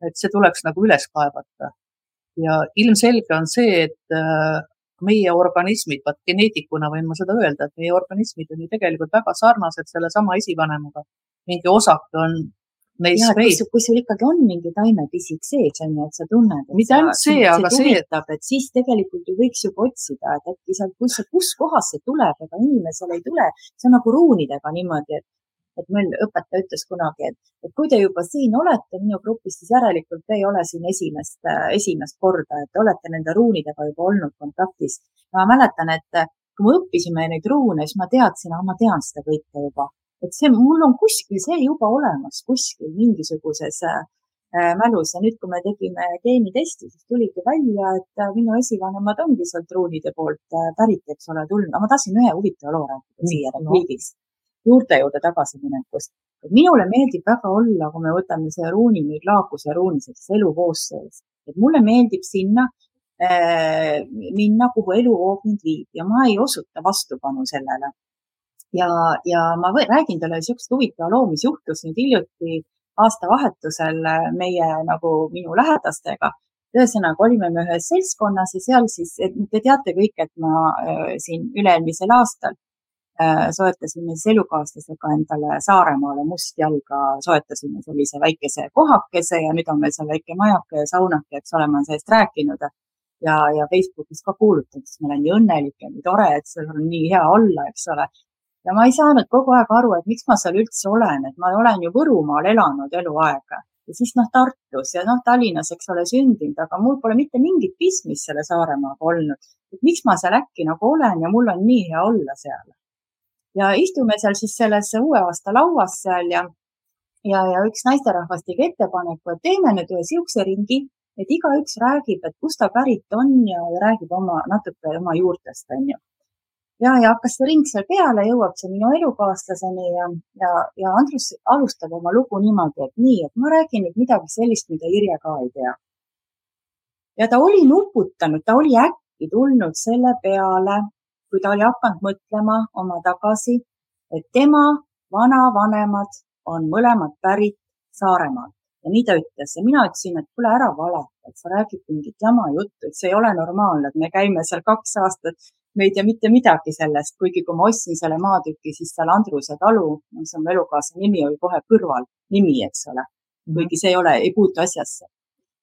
et see tuleks nagu üles kaevata. ja ilmselge on see, et äh, meie organismid, vaat geneetikuna võin ma seda öelda, et meie organismid on ju tegelikult väga sarnased sellesama esivanemaga. mingi osake on neis veid. kui sul ikkagi on mingi taimepisik sees, on ju, et sa tunned. mitte ainult see, aga see. et siis tegelikult ju võiks juba otsida, et äkki sealt, kus, kus kohast see tuleb, ega inimesel ei tule. see on nagu ruunidega niimoodi, et et meil õpetaja ütles kunagi, et, et kui te juba siin olete minu grupis, siis järelikult te ei ole siin esimest, esimest korda, et te olete nende ruunidega juba olnud kontaktis. ma mäletan, et kui me õppisime neid ruune, siis ma teadsin, ma tean seda kõike juba, et see, mul on kuskil see juba olemas, kuskil mingisuguses äh, mälus. Ja nüüd, kui me tegime geenitesti, siis tuligi välja, et äh, minu esivanemad ongi sealt ruunide poolt äh, pärit, eks ole, tulnud, aga ma tahtsin ühe huvitava loo rääkida siia repliigis no juurte juurde tagasiminekust. minule meeldib väga olla, kui me võtame see ruuni nüüd laakuse ruuniseks eluvoos sees, et mulle meeldib sinna äh, minna, kuhu eluvoog mind viib ja ma ei osuta vastupanu sellele. ja, ja ma või, räägin teile niisugust huvitava loo, mis juhtus nüüd hiljuti aastavahetusel meie nagu minu lähedastega ühesõnaga olime me ühes seltskonnas ja seal siis, te teate kõik, et ma äh, siin üle-eelmisel aastal Äh, soetasime siis elukaaslasega endale Saaremaale mustjalga, soetasime sellise väikese kohakese ja nüüd on meil seal väike majake ja saunake, eks ole, ma olen sellest rääkinud ja, ja Facebookis ka kuulutanud, sest ma olen nii õnnelik ja nii tore, et seal on nii hea olla, eks ole. ja ma ei saanud kogu aeg aru, et miks ma seal üldse olen, et ma olen ju Võrumaal elanud eluaeg ja siis noh, Tartus ja noh, Tallinnas, eks ole, sündinud, aga mul pole mitte mingit pistmist selle Saaremaaga olnud. et miks ma seal äkki nagu olen ja mul on nii hea olla seal ja istume seal siis selles uue aasta lauas seal ja, ja, ja üks naisterahvas tegi ettepaneku, et teeme nüüd ühe siukse ringi, et igaüks räägib, et kust ta pärit on ja, ja räägib oma natuke oma juurtest, onju. ja, ja hakkas see ring seal peale, jõuab see minu elukaaslaseni ja, ja, ja Andrus alustab oma lugu niimoodi, et nii, et ma räägin nüüd midagi sellist, mida Irje ka ei tea. ja ta oli nuputanud, ta oli äkki tulnud selle peale, kui ta oli hakanud mõtlema oma tagasi, et tema vanavanemad on mõlemad pärit Saaremaalt ja nii ta ütles ja mina ütlesin, et kuule ära valeta, et sa räägid mingit jama juttu, et see ei ole normaalne, et me käime seal kaks aastat, me ei tea mitte midagi sellest, kuigi kui ma ostsin selle maatüki, siis seal Andruse talu, no see on mu elukaasa nimi, oli kohe kõrval nimi, eks ole. Mhm. kuigi see ei ole, ei puutu asjasse.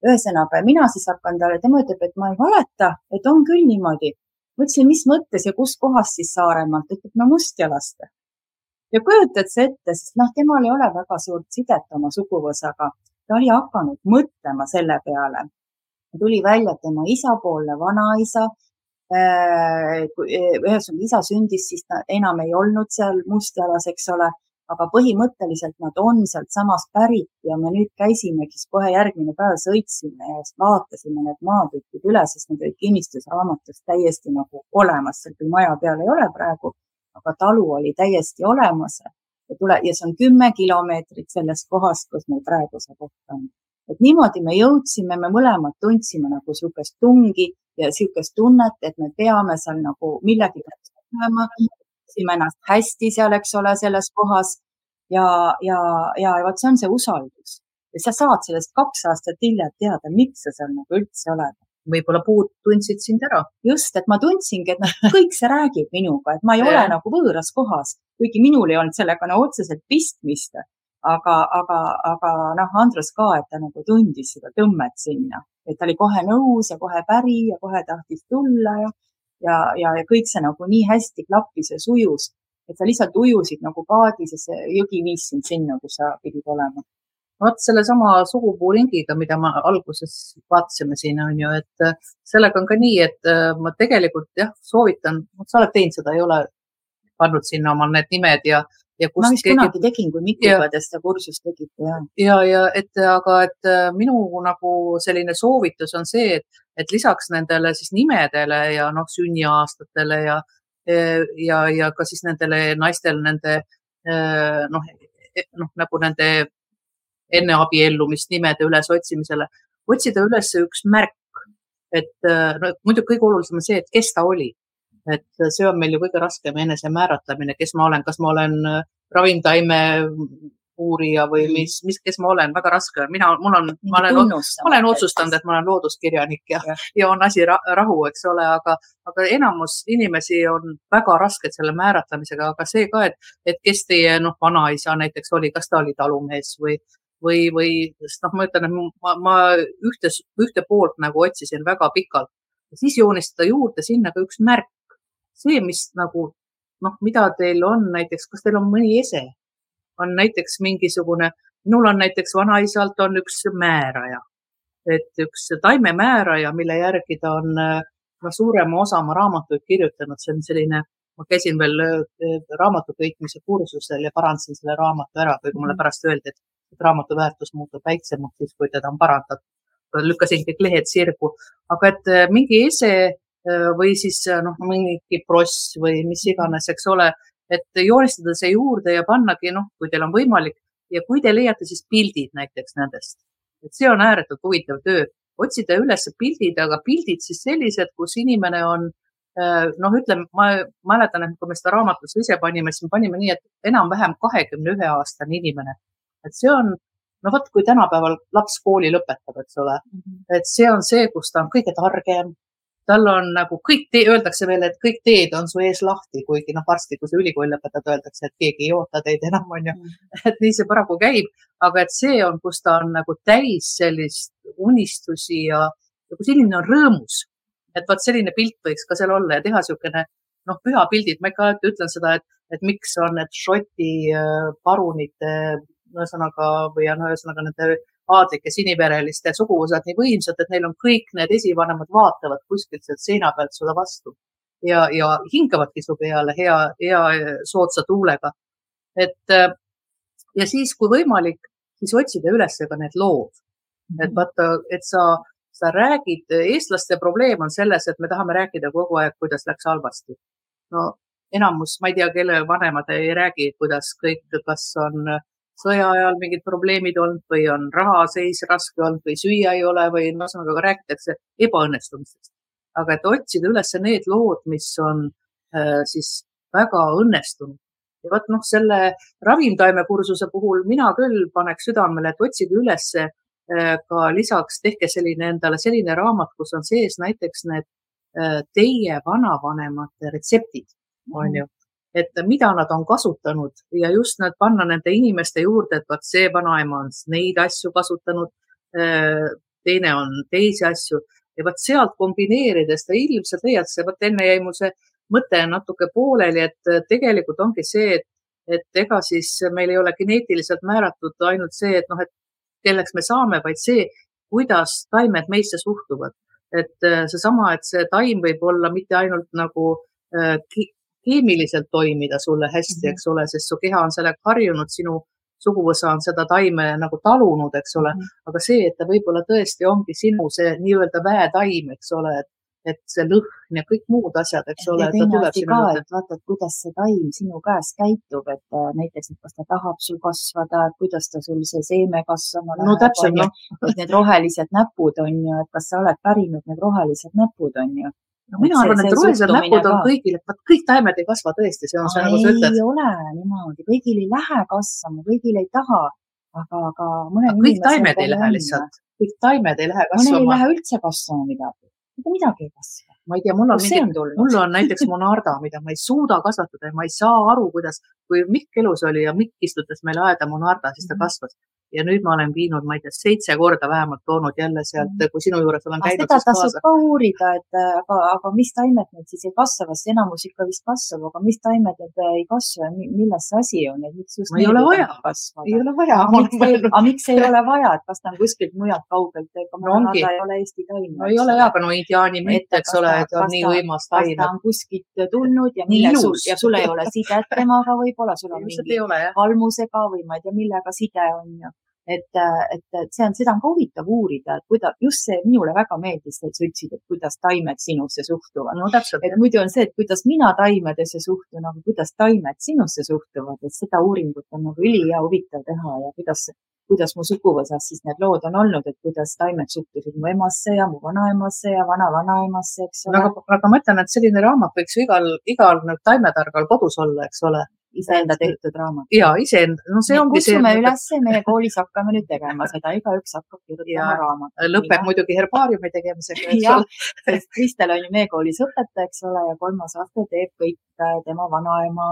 ühesõnaga, mina siis hakkan talle, tema ütleb, et ma ei valeta, et on küll niimoodi, ma ütlesin, mis mõttes ja kuskohast siis Saaremaalt, ütleb no Mustjalast. ja kujutad sa ette, sest noh, temal ei ole väga suurt sidet oma suguvõsaga, ta oli hakanud mõtlema selle peale. tuli välja, et tema isapoolne vanaisa äh,, ühesõnaga isa sündis, siis ta enam ei olnud seal Mustjalas, eks ole aga põhimõtteliselt nad on sealtsamast pärit ja me nüüd käisimegi siis kohe järgmine päev sõitsime ja vaatasime need maatükid üle, sest need olid kinnistusraamatus täiesti nagu olemas, seal küll maja peal ei ole praegu, aga talu oli täiesti olemas. Ja tule ja see on kümme kilomeetrit sellest kohast, kus meil praegu see koht on. et niimoodi me jõudsime, me mõlemad tundsime nagu niisugust tungi ja niisugust tunnet, et me peame seal nagu millegi pärast olema tundsime ennast hästi seal, eks ole, selles kohas. ja, ja, ja vot see on see usaldus ja sa saad sellest kaks aastat hiljem teada, miks sa seal nagu üldse oled. võib-olla puud tundsid sind ära. just, et ma tundsingi, et noh, kõik see räägib minuga, et ma ei ole nagu võõras kohas, kuigi minul ei olnud sellega no otseselt pistmist. aga, aga, aga noh, Andrus ka, et ta nagu tundis seda tõmmet sinna, et ta oli kohe nõus ja kohe päri ja kohe tahtis tulla ja ja, ja, ja kõik see nagu nii hästi klappis ja sujus, et sa lihtsalt ujusid nagu paadis ja see jõgi viis sind sinna, kus sa pidid olema. vot sellesama sugupuuringiga, mida ma alguses vaatasime siin on ju, et äh, sellega on ka nii, et äh, ma tegelikult jah, soovitan, sa oled teinud seda, ei ole pannud sinna omal need nimed ja, ma vist keegi... kunagi tegin, kui Mikuga te seda kursust tegite ja. ja, ja et aga, et äh, minu nagu selline soovitus on see, et, et lisaks nendele siis nimedele ja noh, sünniaastatele ja, ja, ja ka siis nendele naistel nende äh, noh, e, noh nagu nende enne abiellumist nimede ülesotsimisele, otsida üles üks märk, et äh, no muidugi kõige olulisem on see, et kes ta oli et see on meil ju kõige raskem enesemääratlemine, kes ma olen, kas ma olen äh, ravimtaime uurija või mm. mis, mis, kes ma olen, väga raske on. mina, mul on, ma olen, ma olen otsustanud, et ma olen looduskirjanik ja, ja., ja on asi rahu, eks ole, aga, aga enamus inimesi on väga rasked selle määratlemisega, aga see ka, et, et kes teie noh, vanaisa näiteks oli, kas ta oli talumees või, või, või sest noh, ma ütlen, et ma, ma ühte, ühte poolt nagu otsisin väga pikalt. siis joonistada juurde sinna ka üks märk, see, mis nagu noh, mida teil on näiteks, kas teil on mõni ese, on näiteks mingisugune, minul on näiteks vanaisalt on üks määraja, et üks taimemääraja, mille järgi ta on no, suurema osa oma raamatuid kirjutanud, see on selline, ma käisin veel raamatuköitmise kursusel ja parandasin selle raamatu ära, kuigi mulle mhm. pärast öeldi, et raamatu väärtus muutub väiksemaks siis, kui teda on parandatud. lükkasin kõik lehed sirgu, aga et mingi ese või siis noh, mingi pross või mis iganes, eks ole, et joonistada see juurde ja pannagi, noh, kui teil on võimalik. Ja kui te leiate siis pildid näiteks nendest, et see on ääretult huvitav töö, otsida üles pildid, aga pildid siis sellised, kus inimene on noh, ütleme, ma mäletan, et kui me seda raamatusse ise panime, siis me panime nii, et enam-vähem kahekümne ühe aastane inimene. et see on, no vot, kui tänapäeval laps kooli lõpetab, eks ole. -hmm. et see on see, kus ta on kõige targem, tal on nagu kõik, öeldakse veel, et kõik teed on su ees lahti, kuigi noh, varsti, kui sa ülikooli lõpetad, öeldakse, et keegi ei oota teid enam, onju. Mm. et nii see paraku käib, aga et see on, kus ta on nagu täis sellist unistusi ja, ja kus inimene on rõõmus. et vot selline pilt võiks ka seal olla ja teha niisugune noh, pühapildid, ma ikka ütlen seda, et, et miks on need Šoti äh, parunite ühesõnaga või on ühesõnaga nende aadlike sinivereliste suguvõsad nii võimsad, et neil on kõik need esivanemad vaatavad kuskilt sealt seina pealt sulle vastu ja, ja hingavadki su peale hea, hea soodsa tuulega. et ja siis, kui võimalik, siis otsida üles ka need lood. et vaata, et sa, sa räägid, eestlaste probleem on selles, et me tahame rääkida kogu aeg, kuidas läks halvasti. no enamus, ma ei tea, kelle vanemad ei räägi, kuidas kõik, kas on sõja ajal mingid probleemid olnud või on rahaseis raske olnud või süüa ei ole või ühesõnaga no, räägitakse ebaõnnestumistest. aga et otsida üles need lood, mis on äh, siis väga õnnestunud. ja vot noh, selle ravimtaimekursuse puhul mina küll paneks südamele, et otsige ülesse äh, ka lisaks, tehke selline endale selline raamat, kus on sees näiteks need äh, teie vanavanemate retseptid, on ju et mida nad on kasutanud ja just need panna nende inimeste juurde, et vot see vanaema on neid asju kasutanud, äh, teine on teisi asju ja vot sealt kombineerides ta ilmselt leiad see, vot enne jäi mul see mõte natuke pooleli, et tegelikult ongi see, et, et ega siis meil ei ole geneetiliselt määratud ainult see, et noh, et kelleks me saame, vaid see, kuidas taimed meisse suhtuvad. et äh, seesama, et see taim võib olla mitte ainult nagu äh, keemiliselt toimida sulle hästi, mhm. eks ole, sest su keha on sellega harjunud, sinu suguvõsa on seda taime nagu talunud, eks ole -hmm. aga see, et ta võib-olla tõesti ongi sinu see nii-öelda väetaim, eks ole, et, et see lõhn ja kõik muud asjad, eks ole. ja teine asi ka, et vaata, et kuidas see taim sinu käes käitub, et äh, näiteks, et kas ta tahab sul kasvada, et kuidas ta sul see seeme kasvama läheb. no täpselt, noh. et need rohelised näpud on ju, et kas sa oled pärinud need rohelised näpud on ju no mina arvan, et rohelised näpud on kõigil, et kõik taimed ei kasva tõesti, see on see, nagu sa ütled. ei ole niimoodi, kõigil ei lähe kasvama, kõigil ei taha, aga, aga mõnel kõik taimed ei lähe lihtsalt, kõik taimed ei lähe kasvama. mõnel ei lähe üldse kasvama midagi, mitte midagi ei kasva. ma ei tea, mul on mingi, mul on näiteks monarda, mida ma ei suuda kasvatada ja ma ei saa aru, kuidas, kui Mikk elus oli ja Mikk istutas meile aeda monarda, siis ta mhm. kasvas ja nüüd ma olen viinud, ma ei tea, seitse korda vähemalt toonud jälle sealt, mm. kui sinu juures olen käinud. seda tasub ka uurida, et aga, aga mis taimed need siis ei kasva, sest enamus ikka vist kasvab, aga mis taimed need ei kasva ja milles see asi on, et miks just ei ole vaja, ei ole vaja. aga miks ei ole vaja, et kas ta on kuskilt mujalt kaugelt, ega no ongi. ei ole Eesti taim. no ei ole hea, aga no indiaani münt, eks ole, et on nii võimas taim. ta on kuskilt tulnud ja mille sul ja sul ei ole sidet temaga võib-olla, sul on mingi kalmusega või ma ei tea, millega side on ju et, et, et see on, seda on ka huvitav uurida, et kuidas, just see minule väga meeldis, et sa ütlesid, et kuidas taimed sinusse suhtuvad. no et muidu on see, et kuidas mina taimedesse suhtun, aga kuidas taimed sinusse suhtuvad, et seda uuringut on nagu ülihea huvitav teha ja kuidas, kuidas mu suguvõsas siis need lood on olnud, et kuidas taimed suhtusid mu emasse ja mu vanaemasse ja vana-vanaemasse, eks ole. aga, aga ma ütlen, et selline raamat võiks ju igal, igal taimetargal kodus olla, eks ole iseenda tehtud raamat. ja iseenda, no see ongi see. kutsume üles, meie koolis hakkame nüüd tegema seda, igaüks hakkab kirjutama raamatut. lõpeb muidugi herbaariumi tegemisega, ole. sest Kristel on ju meie koolis õpetaja, eks ole, ja kolmas aste teeb kõik äh, tema vanaema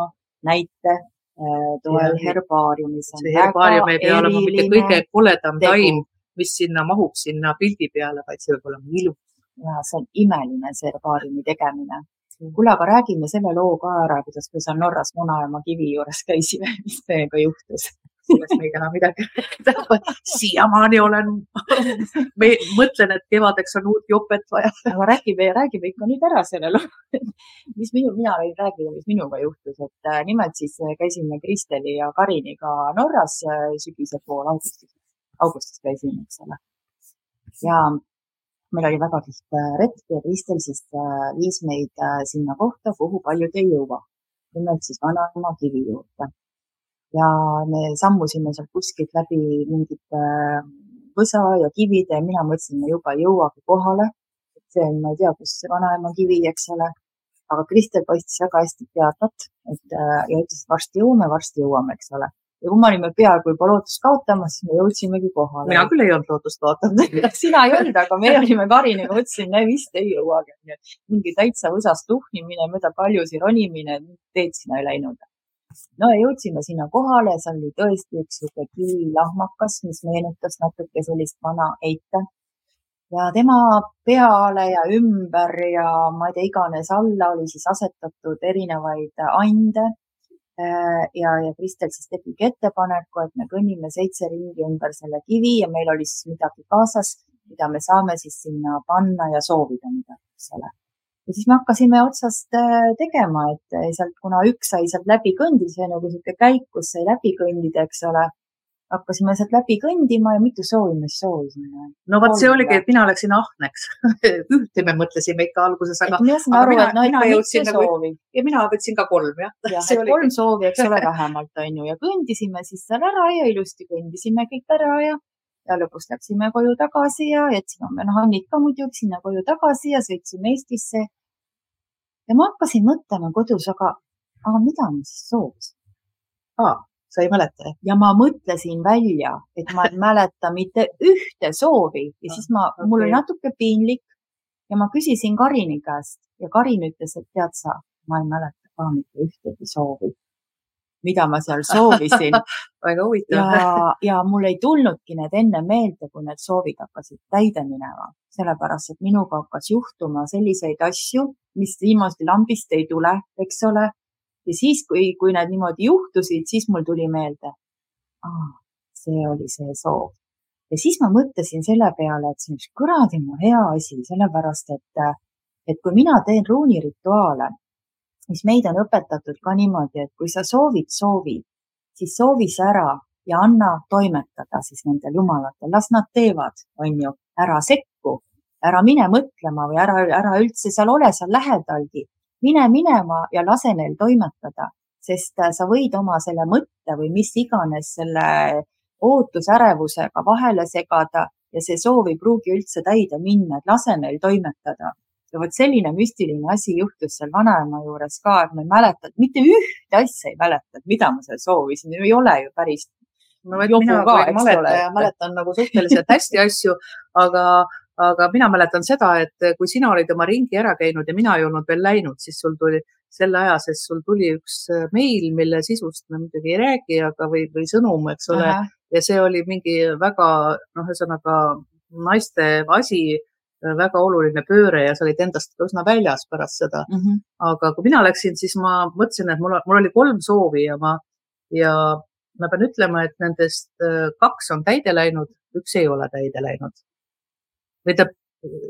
näite äh, toel herbaariumis. see herbaarium ei pea olema mitte kõige koledam taim, mis sinna mahub, sinna pildi peale, vaid see peab olema ilus. ja see on imeline, see herbaariumi tegemine kuule, aga räägime selle loo ka ära, kuidas me seal Norras Munajaama kivi juures käisime, mis meiega juhtus sellest me ei taha midagi rääkida. siiamaani olen me, mõtlen, et kevadeks on uut jopet vaja. aga räägime, räägime ikka nüüd ära selle loo. mis minu, mina võin rääkida, mis minuga juhtus, et äh, nimelt siis äh, käisime Kristeli ja Kariniga Norras äh, sügise pool augustis, augustis käisime, eks ole. ja meil oli väga tihti retk ja Kristel siis viis meid sinna kohta, kuhu paljud ei jõua. nimelt siis vanaema kivi juurde ja me sammusime sealt kuskilt läbi mingite äh, võsa ja kivide ja mina mõtlesin, me juba ei jõuagi kohale. see on, ma ei tea, kus see vanaema kivi, eks ole. aga Kristel paistis väga hästi teadvat, et äh, ja ütles, et varsti jõuame, varsti jõuame, eks ole. Ja kui me olime peaaegu juba lootust kaotamas, siis me jõudsimegi kohale. mina küll ei olnud lootust kaotanud sina ei olnud, aga me olime Kariniga, mõtlesin, me vist ei jõuagi. mingi täitsa võsas tuhnimine, mööda kaljusi ronimine, teed sinna ei läinud no ja jõudsime sinna kohale, seal oli tõesti üks sihuke kivilahmakas, mis meenutas natuke sellist vana eite. ja tema peale ja ümber ja ma ei tea, iganes alla oli siis asetatud erinevaid ande. Äh, ja, ja Kristel siis tegigi ettepaneku, et me kõnnime seitse ringi ümber selle kivi ja meil oli siis midagi kaasas, mida me saame siis sinna panna ja soovida midagi, eks ole ja siis me hakkasime otsast äh, tegema, et äh, sealt, kuna üks sai sealt läbi kõndida, see on nagu niisugune käik, kus sai läbi kõndida, eks ole. Hakkasime sealt läbi kõndima ja mitu soovi me soovisime. no vot, see oligi, et mina läksin ahneks ühte me mõtlesime ikka alguses, aga. mina saan aru, et no ikka mitu nagu... soovi. ja mina võtsin ka kolm jah. jah, et oli... kolm soovi, eks ole, vähemalt on ju ja kõndisime siis seal ära ja ilusti kõndisime kõik ära ja ja lõpuks läksime koju tagasi ja jätsime oma nahannid ka muidugi sinna koju tagasi ja sõitsime Eestisse ja ma hakkasin mõtlema kodus, aga, aga mida ma siis soovisin? aa, sa ei mäleta? ja ma mõtlesin välja, et ma ei mäleta mitte ühte soovi ja siis ma okay., mul oli natuke piinlik ja ma küsisin Karini käest ja Karin ütles, et tead sa, ma ei mäleta ka mitte ühtegi soovi, mida ma seal soovisin väga huvitav. ja, ja mul ei tulnudki need enne meelde, kui need soovid hakkasid täide minema, sellepärast et minuga hakkas juhtuma selliseid asju mis niimoodi lambist ei tule, eks ole. Ja siis, kui, kui need niimoodi juhtusid, siis mul tuli meelde, see oli see soov. ja siis ma mõtlesin selle peale, et see on üks kuradima hea asi, sellepärast et, et kui mina teen ruunirituaale, mis meid on õpetatud ka niimoodi, et kui sa soovid soovi, siis soovi see ära ja anna toimetada siis nendel jumalatel, las nad teevad, on ju, ära sekku ära mine mõtlema või ära, ära üldse seal ole seal lähedalgi. Mine minema ja lase neil toimetada, sest äh, sa võid oma selle mõtte või mis iganes selle ootusärevusega vahele segada ja see soov ei pruugi üldse täide minna, et lase neil toimetada. ja vot selline müstiline asi juhtus seal vanaema juures ka, et ma ei mäleta, mitte ühte asja ei mäleta, et mida ma seal soovisin, ei ole ju päris no vot, mina ka, kui mäletan, mäletan nagu suhteliselt hästi asju, aga aga mina mäletan seda, et kui sina olid oma ringi ära käinud ja mina ei olnud veel läinud, siis sul tuli selle aja sees sul tuli üks äh, meil, mille sisust me muidugi ei räägi, aga või, või sõnum, eks ole. ja see oli mingi väga noh, ühesõnaga naiste asi, äh, väga oluline pööre ja sa olid endast üsna väljas pärast seda mm. -hmm. aga kui mina läksin, siis ma mõtlesin, et mul, mul oli kolm soovi ja ma ja ma pean ütlema, et nendest kaks on täide läinud, üks ei ole täide läinud või ta,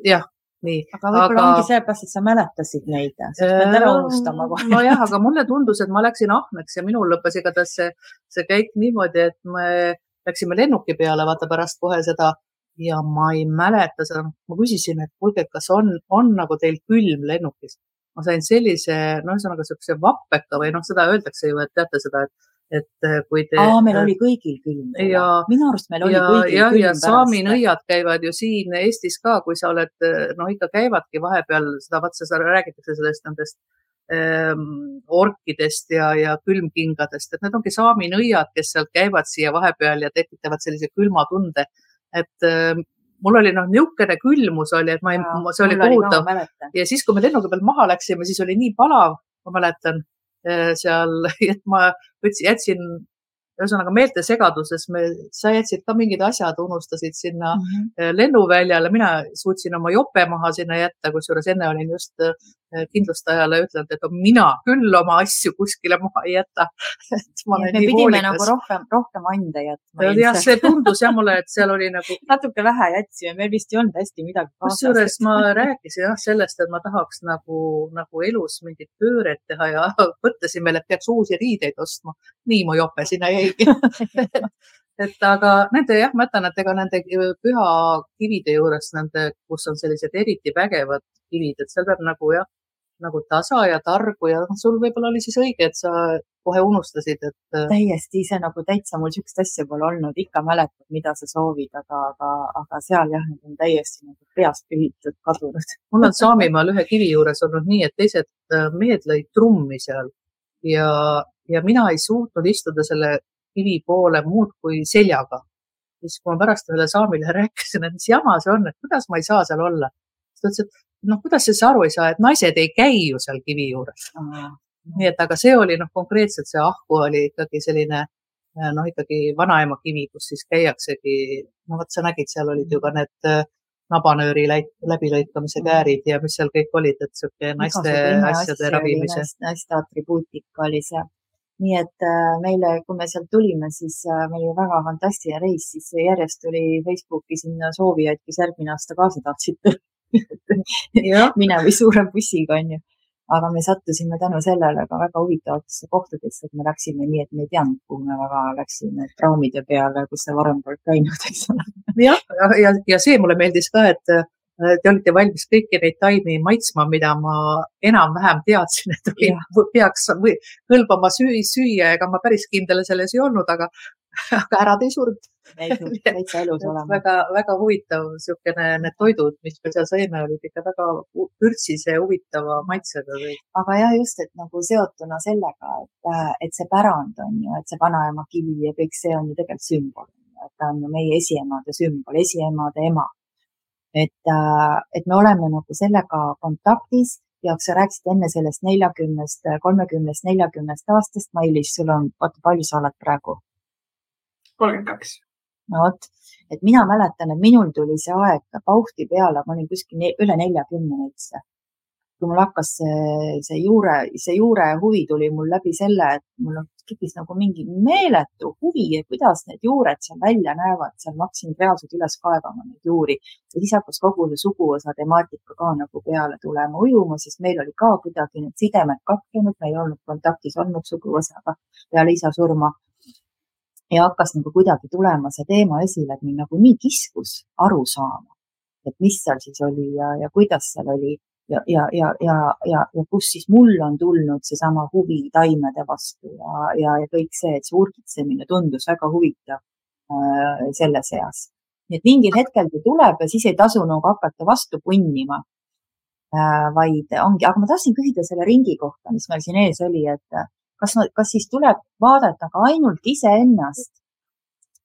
jah, nii. aga võib-olla aga... ongi sellepärast, et sa mäletasid neid, sa pead ära unustama kohe. nojah, aga mulle tundus, et ma läksin ahneks ja minul lõppes igatahes see, see käik niimoodi, et me läksime lennuki peale, vaata pärast kohe seda ja ma ei mäleta seda, ma küsisin, et kuulge, kas on, on nagu teil külm lennukis. ma sain sellise, no ühesõnaga siukse vappeka või noh, seda öeldakse ju, et teate seda, et et äh, kui te. aa, meil oli kõigil külm. minu arust meil oli ja, kõigil ja, külm. ja saami nõiad käivad ju siin Eestis ka, kui sa oled, no ikka käivadki vahepeal seda, vaat seda räägitakse sellest nendest ähm, orkidest ja, ja külmkingadest, et need ongi saami nõiad, kes sealt käivad siia vahepeal ja tekitavad sellise külma tunde. et äh, mul oli noh, niisugune külmus oli, et ma ei, see oli kohutav. ja siis, kui me lennuki pealt maha läksime, siis oli nii palav, ma mäletan Äh, seal, et ma võtsin, jätsin ühesõnaga meeltesegaduses, me, sa jätsid ka mingid asjad, unustasid sinna mm -hmm. lennuväljale, mina suutsin oma jope maha sinna jätta, kusjuures enne olin just äh, kindlustajale ütelnud, et mina küll oma asju kuskile maha ei jäta. me pidime hoolikas. nagu rohkem, rohkem ande jätma. jah, see tundus jah mulle, et seal oli nagu. natuke vähe jätsime, meil vist ei olnud hästi midagi kaasas. kusjuures ma rääkisin jah sellest, et ma tahaks nagu, nagu elus mingit pööret teha ja mõtlesin veel, et peaks uusi riideid ostma. nii mu jope sinna jäigi et aga nende jah, ma ütlen, et ega nende pühakivide juures, nende, kus on sellised eriti vägevad kivid, et seal peab nagu jah nagu tasa ja targu ja noh, sul võib-olla oli siis õige, et sa kohe unustasid, et. Äh, täiesti ise nagu täitsa mul sihukest asja pole olnud, ikka mäletad, mida sa soovid, aga, aga, aga seal jah, need on täiesti nagu peast pühitud, kadunud. mul on Saamimaal ühe kivi juures olnud nii, et teised äh, mehed lõid trummi seal ja, ja mina ei suutnud istuda selle kivi poole muud kui seljaga. siis, kui ma pärast ühele saamile rääkisin, et mis jama see on, et kuidas ma ei saa seal olla, siis ta ütles, et noh, kuidas sa aru ei saa, et naised ei käi ju seal kivi juures. nii et, aga see oli noh, konkreetselt see ahku oli ikkagi selline äh, noh, ikkagi vanaema kivi, kus siis käiaksegi, no vot sa nägid, seal olid ju ka need äh, nabanööri läbilõikamise mm. käärid ja mis seal kõik olid, et sihuke naiste asjade ravimise. naiste atribuutika oli seal. nii et äh, meile, kui me sealt tulime, siis meil oli väga fantastiline reis, siis järjest tuli Facebooki sinna soovijaid, kes järgmine aasta kaasa tahtsid tulla minema suure bussiga, onju. aga me sattusime tänu sellele ka väga huvitavatesse kohtadesse, et me läksime nii, et me ei teadnud, kuhu me väga läksime, praamide peale, kus sa varem polnud käinud, eks ole. jah, ja, ja, ja see mulle meeldis ka, et äh, te olite valmis kõiki neid taimi maitsma, mida ma enam-vähem teadsin, et või, peaks või, kõlbama süü, süüa, ega ma päris kindel selles ei olnud, aga, aga ära ta ei surnud täitsa elus olema. väga, väga huvitav niisugune, need toidud, mis me seal sõime, olid ikka väga pürtsise, huvitava maitsega. aga jah, just, et nagu seotuna sellega, et, et see pärand on ju, et see vanaema kivi ja kõik see on ju tegelikult sümbol, et ta on ju meie esiemade sümbol, esiemade ema. et, et me oleme nagu sellega kontaktis ja sa rääkisid enne sellest neljakümnest, kolmekümnest, neljakümnest aastast, Mailis, sul on, oota, palju sa oled praegu? kolmkümmend kaks no vot, et mina mäletan, et minul tuli see aeg pauhti peale, ma olin kuskil ne üle neljakümne üldse. kui mul hakkas see, see juure, see juure huvi tuli mul läbi selle, et mul tekkis nagu mingi meeletu huvi, et kuidas need juured seal välja näevad, seal ma hakkasin reaalselt üles kaevama neid juuri. Ja siis hakkas kogu see suguvõsa temaatika ka nagu peale tulema ujuma, sest meil oli ka kuidagi need sidemed katkenud, me ei olnud kontaktis olnud suguvõsaga peale isa surma ja hakkas nagu kuidagi tulema see teema esile, et mind nagu nii kiskus aru saama, et mis seal siis oli ja, ja kuidas seal oli ja, ja, ja, ja, ja, ja kus siis mul on tulnud seesama huvi taimede vastu ja, ja, ja kõik see, et see urgitsemine tundus väga huvitav äh, selles eas. nii et mingil hetkel ta tuleb ja siis ei tasu nagu hakata vastu punnima äh,, vaid ongi, aga ma tahtsin küsida selle ringi kohta, mis meil siin ees oli, et kas, kas siis tuleb vaadata ka ainult iseennast?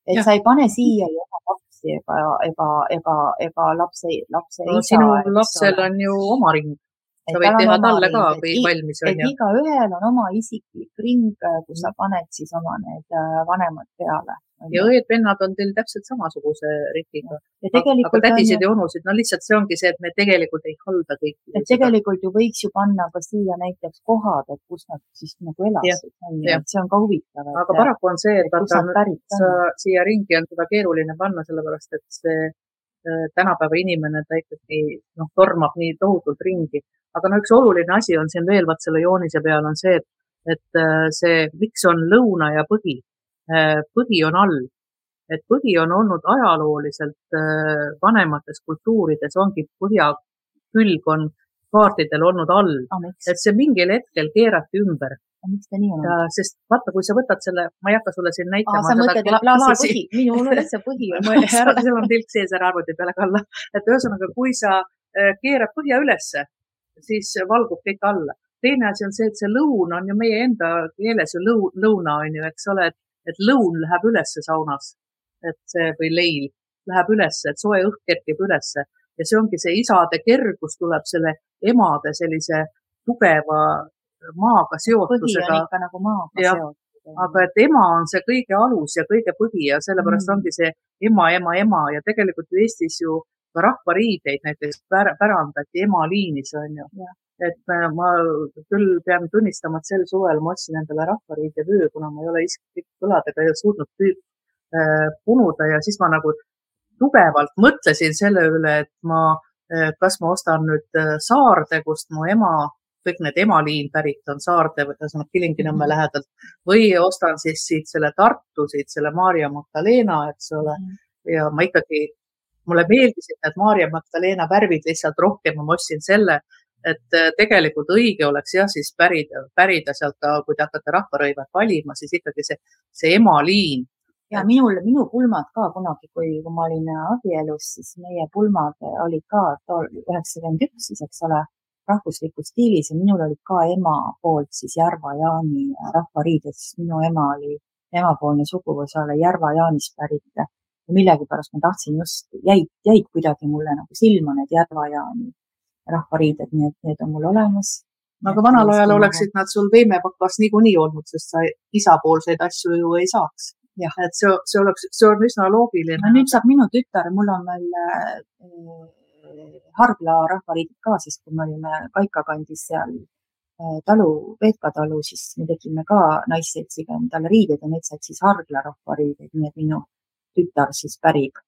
et ja. sa ei pane siia ju oma lapsi ega, ega, ega, ega lapse, lapse no, isa. sinu lapsel on ju oma ring sa võid teha talle ka, kui valmis on. et igaühel on oma isiklik ring, kus sa paned siis oma need äh, vanemad peale ja õed-vennad on teil täpselt samasuguse rikiga. aga tädisid ja onusid, no lihtsalt see ongi see, et me tegelikult ei halda kõiki. et tegelikult ju võiks ju panna ka siia näiteks kohad, et kus nad siis nagu elasid. see on ka huvitav. aga paraku on see, et vaata, sa siia ringi on seda keeruline panna, sellepärast et see äh, tänapäeva inimene, ta ikkagi noh, tormab nii tohutult ringi. aga no üks oluline asi on siin veel, vaat selle joonise peal on see, et, et äh, see, miks on lõuna ja põhi Äh, põhi on all. et põhi on olnud ajalooliselt äh, vanemates kultuurides ongi põhjakülg on kaartidel olnud all oh,, et see mingil hetkel keerati ümber. miks ta nii on? sest vaata, kui sa võtad selle, ma ei hakka sulle siin näitama. sa mõtled, klaasi põhi, minul on see põhi mõeldud. seal on tilk sees, ära arvuti peale kalla. et ühesõnaga, kui sa äh, keerad põhja ülesse, siis valgub kõik alla. teine asi on see, et see lõun on ju meie enda keeles ju lõu, lõuna on ju, eks ole, et et lõun läheb ülesse saunas, et see või leil läheb ülesse, et soe õhk kerkib ülesse ja see ongi see isade kergus tuleb selle emade sellise tugeva maaga seotusega. nagu maaga ja, seotud. aga et ema on see kõige alus ja kõige põhi ja sellepärast mm. ongi see ema, ema, ema ja tegelikult ju Eestis ju ka rahvariideid näiteks pär, pärandati emaliinis on ju. Et ma küll pean tunnistama, et sel suvel ma ostsin endale rahvariide vöö, kuna ma ei ole isiklik kõladega suutnud äh, punuda ja siis ma nagu tugevalt mõtlesin selle üle, et ma, äh, kas ma ostan nüüd äh, Saarde, kust mu ema, kõik need emaliin pärit on Saarde, ühesõnaga Kilingi-Nõmme mhm. lähedalt või ostan siis siit selle Tartu, siit selle Maarja Magdalena, eks ole. Mhm. ja ma ikkagi, mulle meeldisid need Maarja Magdalena värvid lihtsalt rohkem ja ma ostsin selle et äh, tegelikult õige oleks jah, siis pärida, pärida sealt ka, kui te hakkate rahvarõivad valima, siis ikkagi see, see emaliin. ja minul, minu pulmad ka kunagi, kui, kui ma olin abielus, siis meie pulmad olid ka üheksakümmend üks siis, eks ole, rahvuslikus stiilis ja minul olid ka ema poolt siis Järva-Jaani rahvariided, sest minu ema oli, emapoolne suguvõsa oli Järva-Jaanist pärit ja millegipärast ma tahtsin just, jäid, jäid kuidagi mulle nagu silma need Järva-Jaani rahvariided, nii et need on mul olemas. aga vanal ajal oleksid nad sul veemepakas niikuinii olnud, sest sa isapoolseid asju ju ei saaks. et see, see oleks, see on üsna loogiline. no nüüd saab minu tütar, mul on veel äh, Hargla rahvariidid ka, sest kui me olime Kaika kandis seal äh, talu, Veetka talu, siis me tegime ka naisseltsiga endale riided ja need said siis Hargla rahvariided, nii et minu tütar siis pärib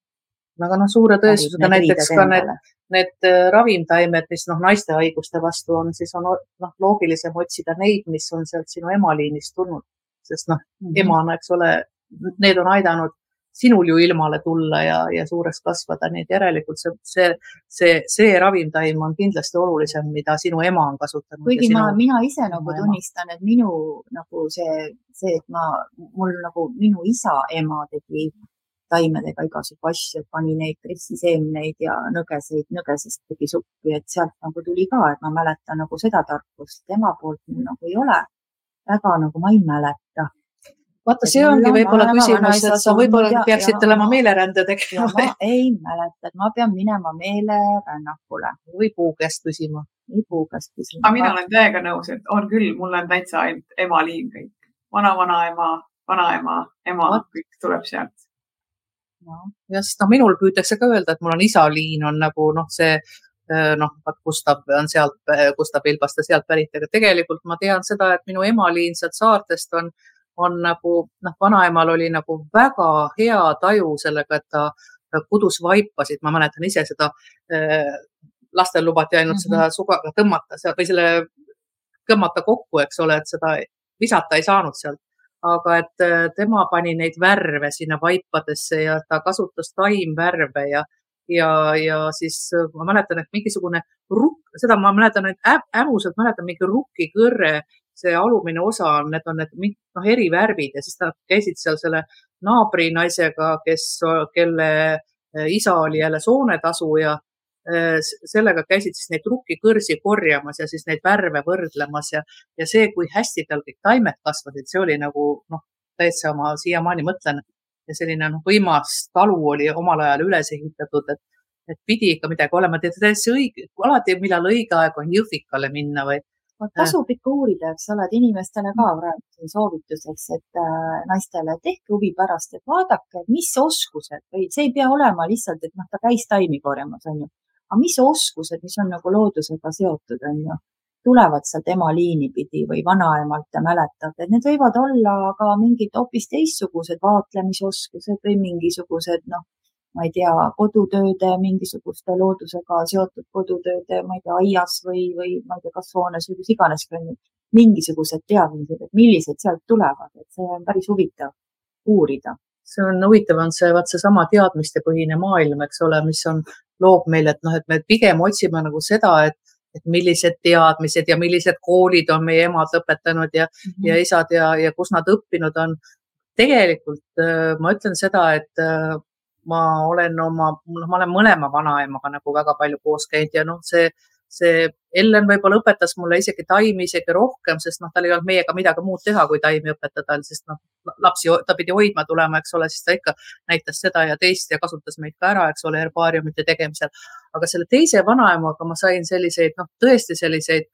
aga noh, suure tõesusega näiteks ka need, need äh, ravimtaimed, mis noh, naiste haiguste vastu on, siis on noh, loogilisem otsida neid, mis on sealt sinu emaliinist tulnud, sest noh mm -hmm., emana, eks ole, need on aidanud sinul ju ilmale tulla ja, ja suureks kasvada, nii et järelikult see, see, see, see ravimtaim on kindlasti olulisem, mida sinu ema on kasutanud. kuigi sinu, ma, mina ise nagu tunnistan, et minu nagu see, see, et ma, mul nagu minu isa ema tegi taimedega igasugu asju, pani neid ristiseemneid ja nõgeseid, nõgesest tegi suppi, et sealt nagu tuli ka, et ma mäletan nagu seda tarkust. tema poolt mul nagu ei ole. väga nagu ma ei mäleta. vaata, see ongi võib-olla küsimus, et sa võib-olla peaksid olema meelerände tegema. ma ei mäleta, et ma pean minema meelerännakule. või puu käest küsima. või puu käest küsima. aga mina olen täiega nõus, et on küll, mul on täitsa ainult emaliin kõik. vana-vanaema, vanaema, ema, kõik tuleb sealt ja sest noh, minul püütakse ka öelda, et mul on isaliin on nagu noh, see äh, noh, vaat Gustav on sealt, äh, Gustav Ilbaste sealt pärit, aga tegelikult ma tean seda, et minu emaliin sealt saartest on, on nagu noh, vanaemal oli nagu väga hea taju sellega, et ta kudus vaipasid, ma mäletan ise seda äh, lastel lubati ainult mm -hmm. seda sugaga tõmmata seal või selle tõmmata kokku, eks ole, et seda visata ei saanud sealt aga et äh, tema pani neid värve sinna vaipadesse ja ta kasutas taimvärve ja, ja, ja siis äh, ma mäletan, et mingisugune rukk, seda ma mäletan, et äm, ämusalt mäletan mingi rukkikõrre, see alumine osa on, need on need noh, eri värvid ja siis nad käisid seal selle naabrinaisega, kes, kelle äh, isa oli jälle soonetasuja sellega käisid siis neid rukkikõrsi korjamas ja siis neid värve võrdlemas ja, ja see, kui hästi tal kõik taimed kasvasid, see oli nagu noh, täitsa ma siiamaani mõtlen ja selline noh, võimas talu oli omal ajal üles ehitatud, et, et pidi ikka midagi olema. täitsa õige, alati, millal õige aeg on Jõhvikale minna või? No, tasub ikka uurida, eks ole, et inimestele ka praegu soovituseks, et äh, naistele tehke huvi pärast, et vaadake, mis oskused või see ei pea olema lihtsalt, et noh, ta käis taimi korjamas, onju aga mis oskused, mis on nagu loodusega seotud, on ju, tulevad sealt ema liini pidi või vanaemalt ja mäletad, et need võivad olla ka mingid hoopis teistsugused vaatlemisoskused või mingisugused, noh, ma ei tea, kodutööde, mingisuguste loodusega seotud kodutööde, ma ei tea, aias või, või ma ei tea, kasvuhoones või kus iganes, mingisugused teadmised, et millised sealt tulevad, et see on päris huvitav uurida. See on huvitav, on see, vaat seesama teadmistepõhine maailm, eks ole, mis on, loob meile, et noh, et me pigem otsime nagu seda, et, et millised teadmised ja millised koolid on meie emad õpetanud ja mm, -hmm. ja isad ja, ja kus nad õppinud on. tegelikult äh, ma ütlen seda, et äh, ma olen oma, noh, ma olen mõlema vanaemaga nagu väga palju koos käinud ja noh, see see Ellen võib-olla õpetas mulle isegi taimi isegi rohkem, sest noh, tal ei olnud meiega midagi muud teha, kui taimi õpetada, sest noh, lapsi ta pidi hoidma tulema, eks ole, siis ta ikka näitas seda ja teist ja kasutas meid ka ära, eks ole, herbaariumite tegemisel. aga selle teise vanaemaga ma sain selliseid, noh, tõesti selliseid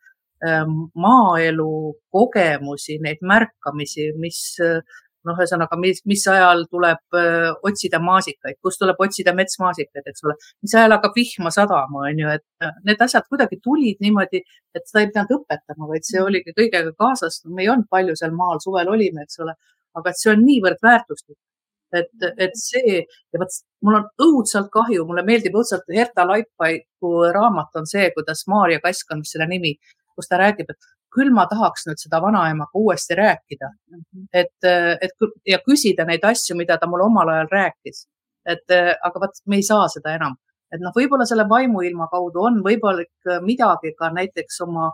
ähm, maaelu kogemusi, neid märkamisi, mis äh, noh, ühesõnaga, mis, mis ajal tuleb öö, otsida maasikaid, kus tuleb otsida metsmaasikaid, eks ole, mis ajal hakkab vihma sadama, on ju, et need asjad kuidagi tulid niimoodi, et seda ei pidanud õpetama, vaid see oligi kõigega kaasas me ei olnud palju seal maal, suvel olime, eks ole, aga et see on niivõrd väärtuslik et, et see ja vot mul on õudselt kahju, mulle meeldib õudselt Herta Laipaiku raamat on see, kuidas Maarja Kask on selle nimi, kus ta räägib, et küll ma tahaks nüüd seda vanaemaga uuesti rääkida mm, -hmm. et, et ja küsida neid asju, mida ta mulle omal ajal rääkis. et aga vot me ei saa seda enam, et noh, võib-olla selle vaimuilma kaudu on võib-olla midagi ka näiteks oma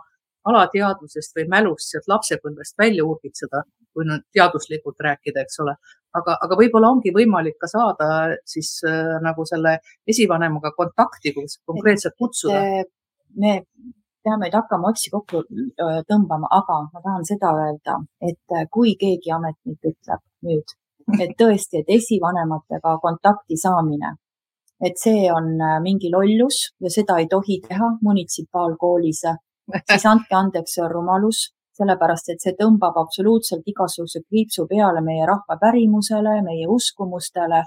alateadvusest või mälust sealt lapsepõlvest välja urgitseda, kui nüüd teaduslikult rääkida, eks ole. aga, aga võib-olla ongi võimalik ka saada siis äh, nagu selle esivanemaga kontakti, kus konkreetselt kutsuda. me peame hakkama otsi kokku äh, tõmbama, aga ma tahan seda öelda, et äh, kui keegi ametnik ütleb nüüd, et tõesti, et esivanematega kontakti saamine, et see on äh, mingi lollus ja seda ei tohi teha munitsipaalkoolis siis andke andeks, see on rumalus, sellepärast et see tõmbab absoluutselt igasuguse kriipsu peale meie rahva pärimusele, meie uskumustele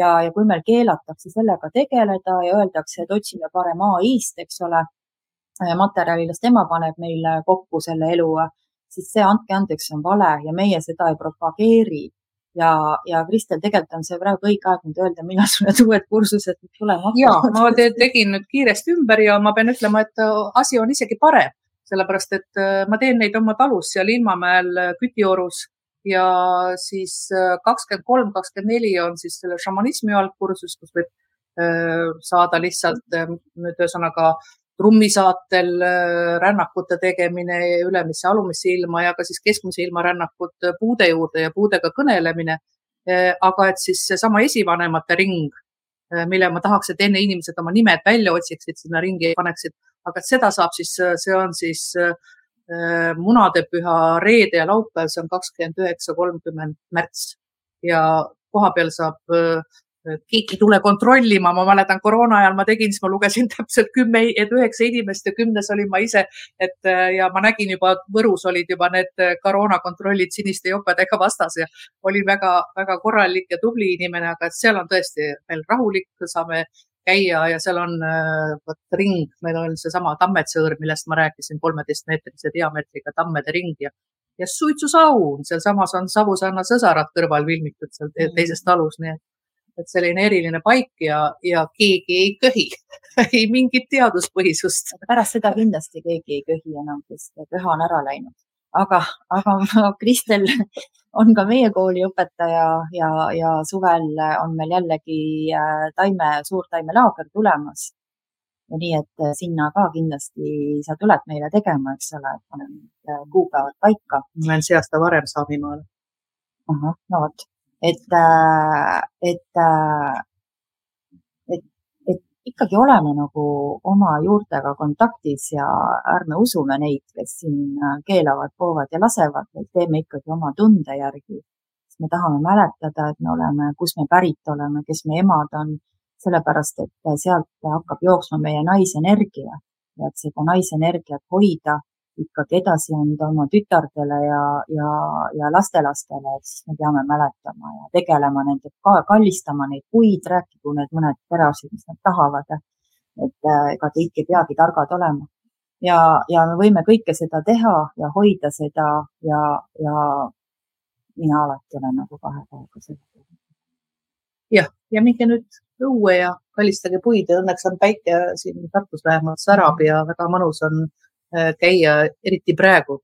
ja, ja kui meil keelatakse sellega tegeleda ja öeldakse, et otsime parem ai-st, eks ole, materjalidest ema paneb meile kokku selle elu, siis see, andke andeks, on vale ja meie seda ei propageeri ja, ja Kristel, tegelikult on see praegu õige aeg nüüd öelda, millal sul need uued kursused tulema hakkavad. ja ma te tegin nüüd kiiresti ümber ja ma pean ütlema, et äh, asi on isegi parem, sellepärast et äh, ma teen neid oma talus seal Ilmamäel äh, Kütiorus ja siis kakskümmend kolm, kakskümmend neli on siis selle šamanismi algkursus, kus võib saada lihtsalt nüüd ühesõnaga trummisaatel äh, rännakute tegemine ülemisse, alumisse ilma ja ka siis keskmise ilma rännakud puude juurde ja puudega kõnelemine. Äh, aga et siis seesama esivanemate ring, äh, mille ma tahaks, et enne inimesed oma nimed välja otsiksid, sinna ringi paneksid, aga et seda saab siis, see on siis munadepüha reede ja laupäev, see on kakskümmend üheksa, kolmkümmend märts ja kohapeal saab keegi ei tule kontrollima, ma mäletan koroona ajal ma tegin, siis ma lugesin täpselt kümme, et üheksa inimest ja kümnes olin ma ise, et ja ma nägin juba, Võrus olid juba need koroonakontrollid siniste jopedega vastas ja olin väga-väga korralik ja tubli inimene, aga seal on tõesti veel rahulik, saame käia ja seal on vot ring, meil on seesama Tammetsõõr, millest ma rääkisin, kolmeteistmeetrise diameetriga tammede ring ja ja suitsusaun, sealsamas on Savusaana sõsarad kõrval filmitud seal teises talus, nii et et selline eriline paik ja, ja keegi ei köhi ei mingit teaduspõhisust. pärast seda kindlasti keegi ei köhi enam, sest püha on ära läinud. aga, aga Kristel on ka meie kooli õpetaja ja, ja suvel on meil jällegi äh, taime, suurtaimelaager tulemas. ja nii, et äh, sinna ka kindlasti sa tuled meile tegema, eks ole, paneme äh, kuupäevad paika. ma lähen see aasta varem Saamimaale. ahah, no vot et, äh, et, äh, et, et ikkagi oleme nagu oma juurtega kontaktis ja ärme usume neid, kes siin äh, keelavad, poovad ja lasevad, vaid teeme ikkagi oma tunde järgi. me tahame mäletada, et me oleme, kus me pärit oleme, kes meie emad on, sellepärast et sealt hakkab jooksma meie naisenergia ja et seda naisenergiat hoida ikkagi edasi anda oma tütardele ja, ja, ja lastelastele, et siis me peame mäletama ja tegelema nende, kallistama neid puid, rääkigu need mõned perearstid, mis nad tahavad. et äh, ega kõik ei peagi targad olema. ja, ja me võime kõike seda teha ja hoida seda ja, ja mina alati olen nagu kahe käega selle peale. jah, ja minge nüüd õue ja kallistage puid ja õnneks on päike siin Tartus vähemalt särab ja väga mõnus on Äh, käia, eriti praegu,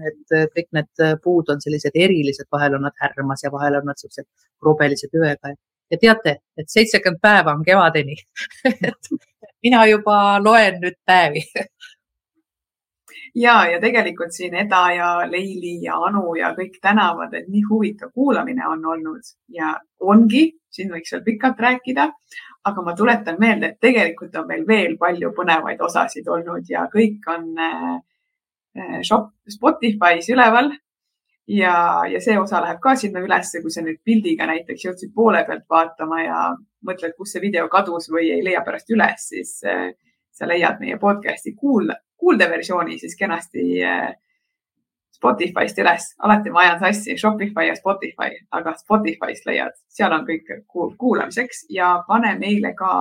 et äh, kõik need äh, puud on sellised erilised, vahel on nad härmas ja vahel on nad siuksed krobelise tööga. ja teate, et seitsekümmend päeva on kevadeni. Mina juba loen nüüd päevi. Ja, ja tegelikult siin Eda ja Leili ja Anu ja kõik tänavad, et nii huvitav kuulamine on olnud. Ja ongi, siin võiks veel pikalt rääkida, aga ma tuletan meelde, et tegelikult on meil veel palju põnevaid osasid olnud ja kõik on äh, äh shop Spotify's üleval. ja, ja see osa läheb ka sinna ülesse, kui sa nüüd pildiga näiteks jõudsid poole pealt vaatama ja mõtled, kus see video kadus või ei leia pärast üles, siis äh, sa leiad meie podcast'i kuulda, kuuldeversiooni siis kenasti äh, Spotify'st üles, alati ma ajan sassi Shopify ja Spotify, aga Spotify'st leiad, seal on kõik kuulamiseks ja pane meile ka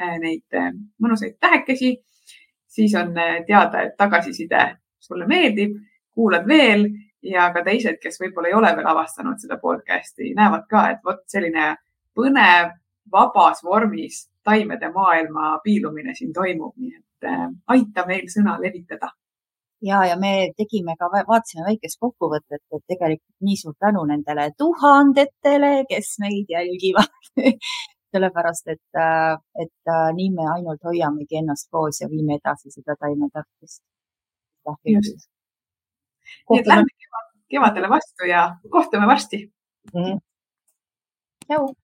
äh, neid äh, mõnusaid tähekesi. siis on teada, et tagasiside sulle meeldib, kuulad veel ja ka teised, kes võib-olla ei ole veel avastanud seda podcast'i, näevad ka, et vot selline põnev, vabas vormis taimede maailma piilumine siin toimub, nii et äh, aita meil sõna levitada. Ja, ja me tegime ka, vaatasime väikest kokkuvõtet, et tegelikult nii suur tänu nendele tuhandetele, kes meid jälgivad sellepärast, et, äh, et äh, nii me ainult hoiamegi ennast koos ja viime edasi seda taimetarkust. nii et lähme kevadele vastu ja kohtume varsti mm. -hmm. tšau.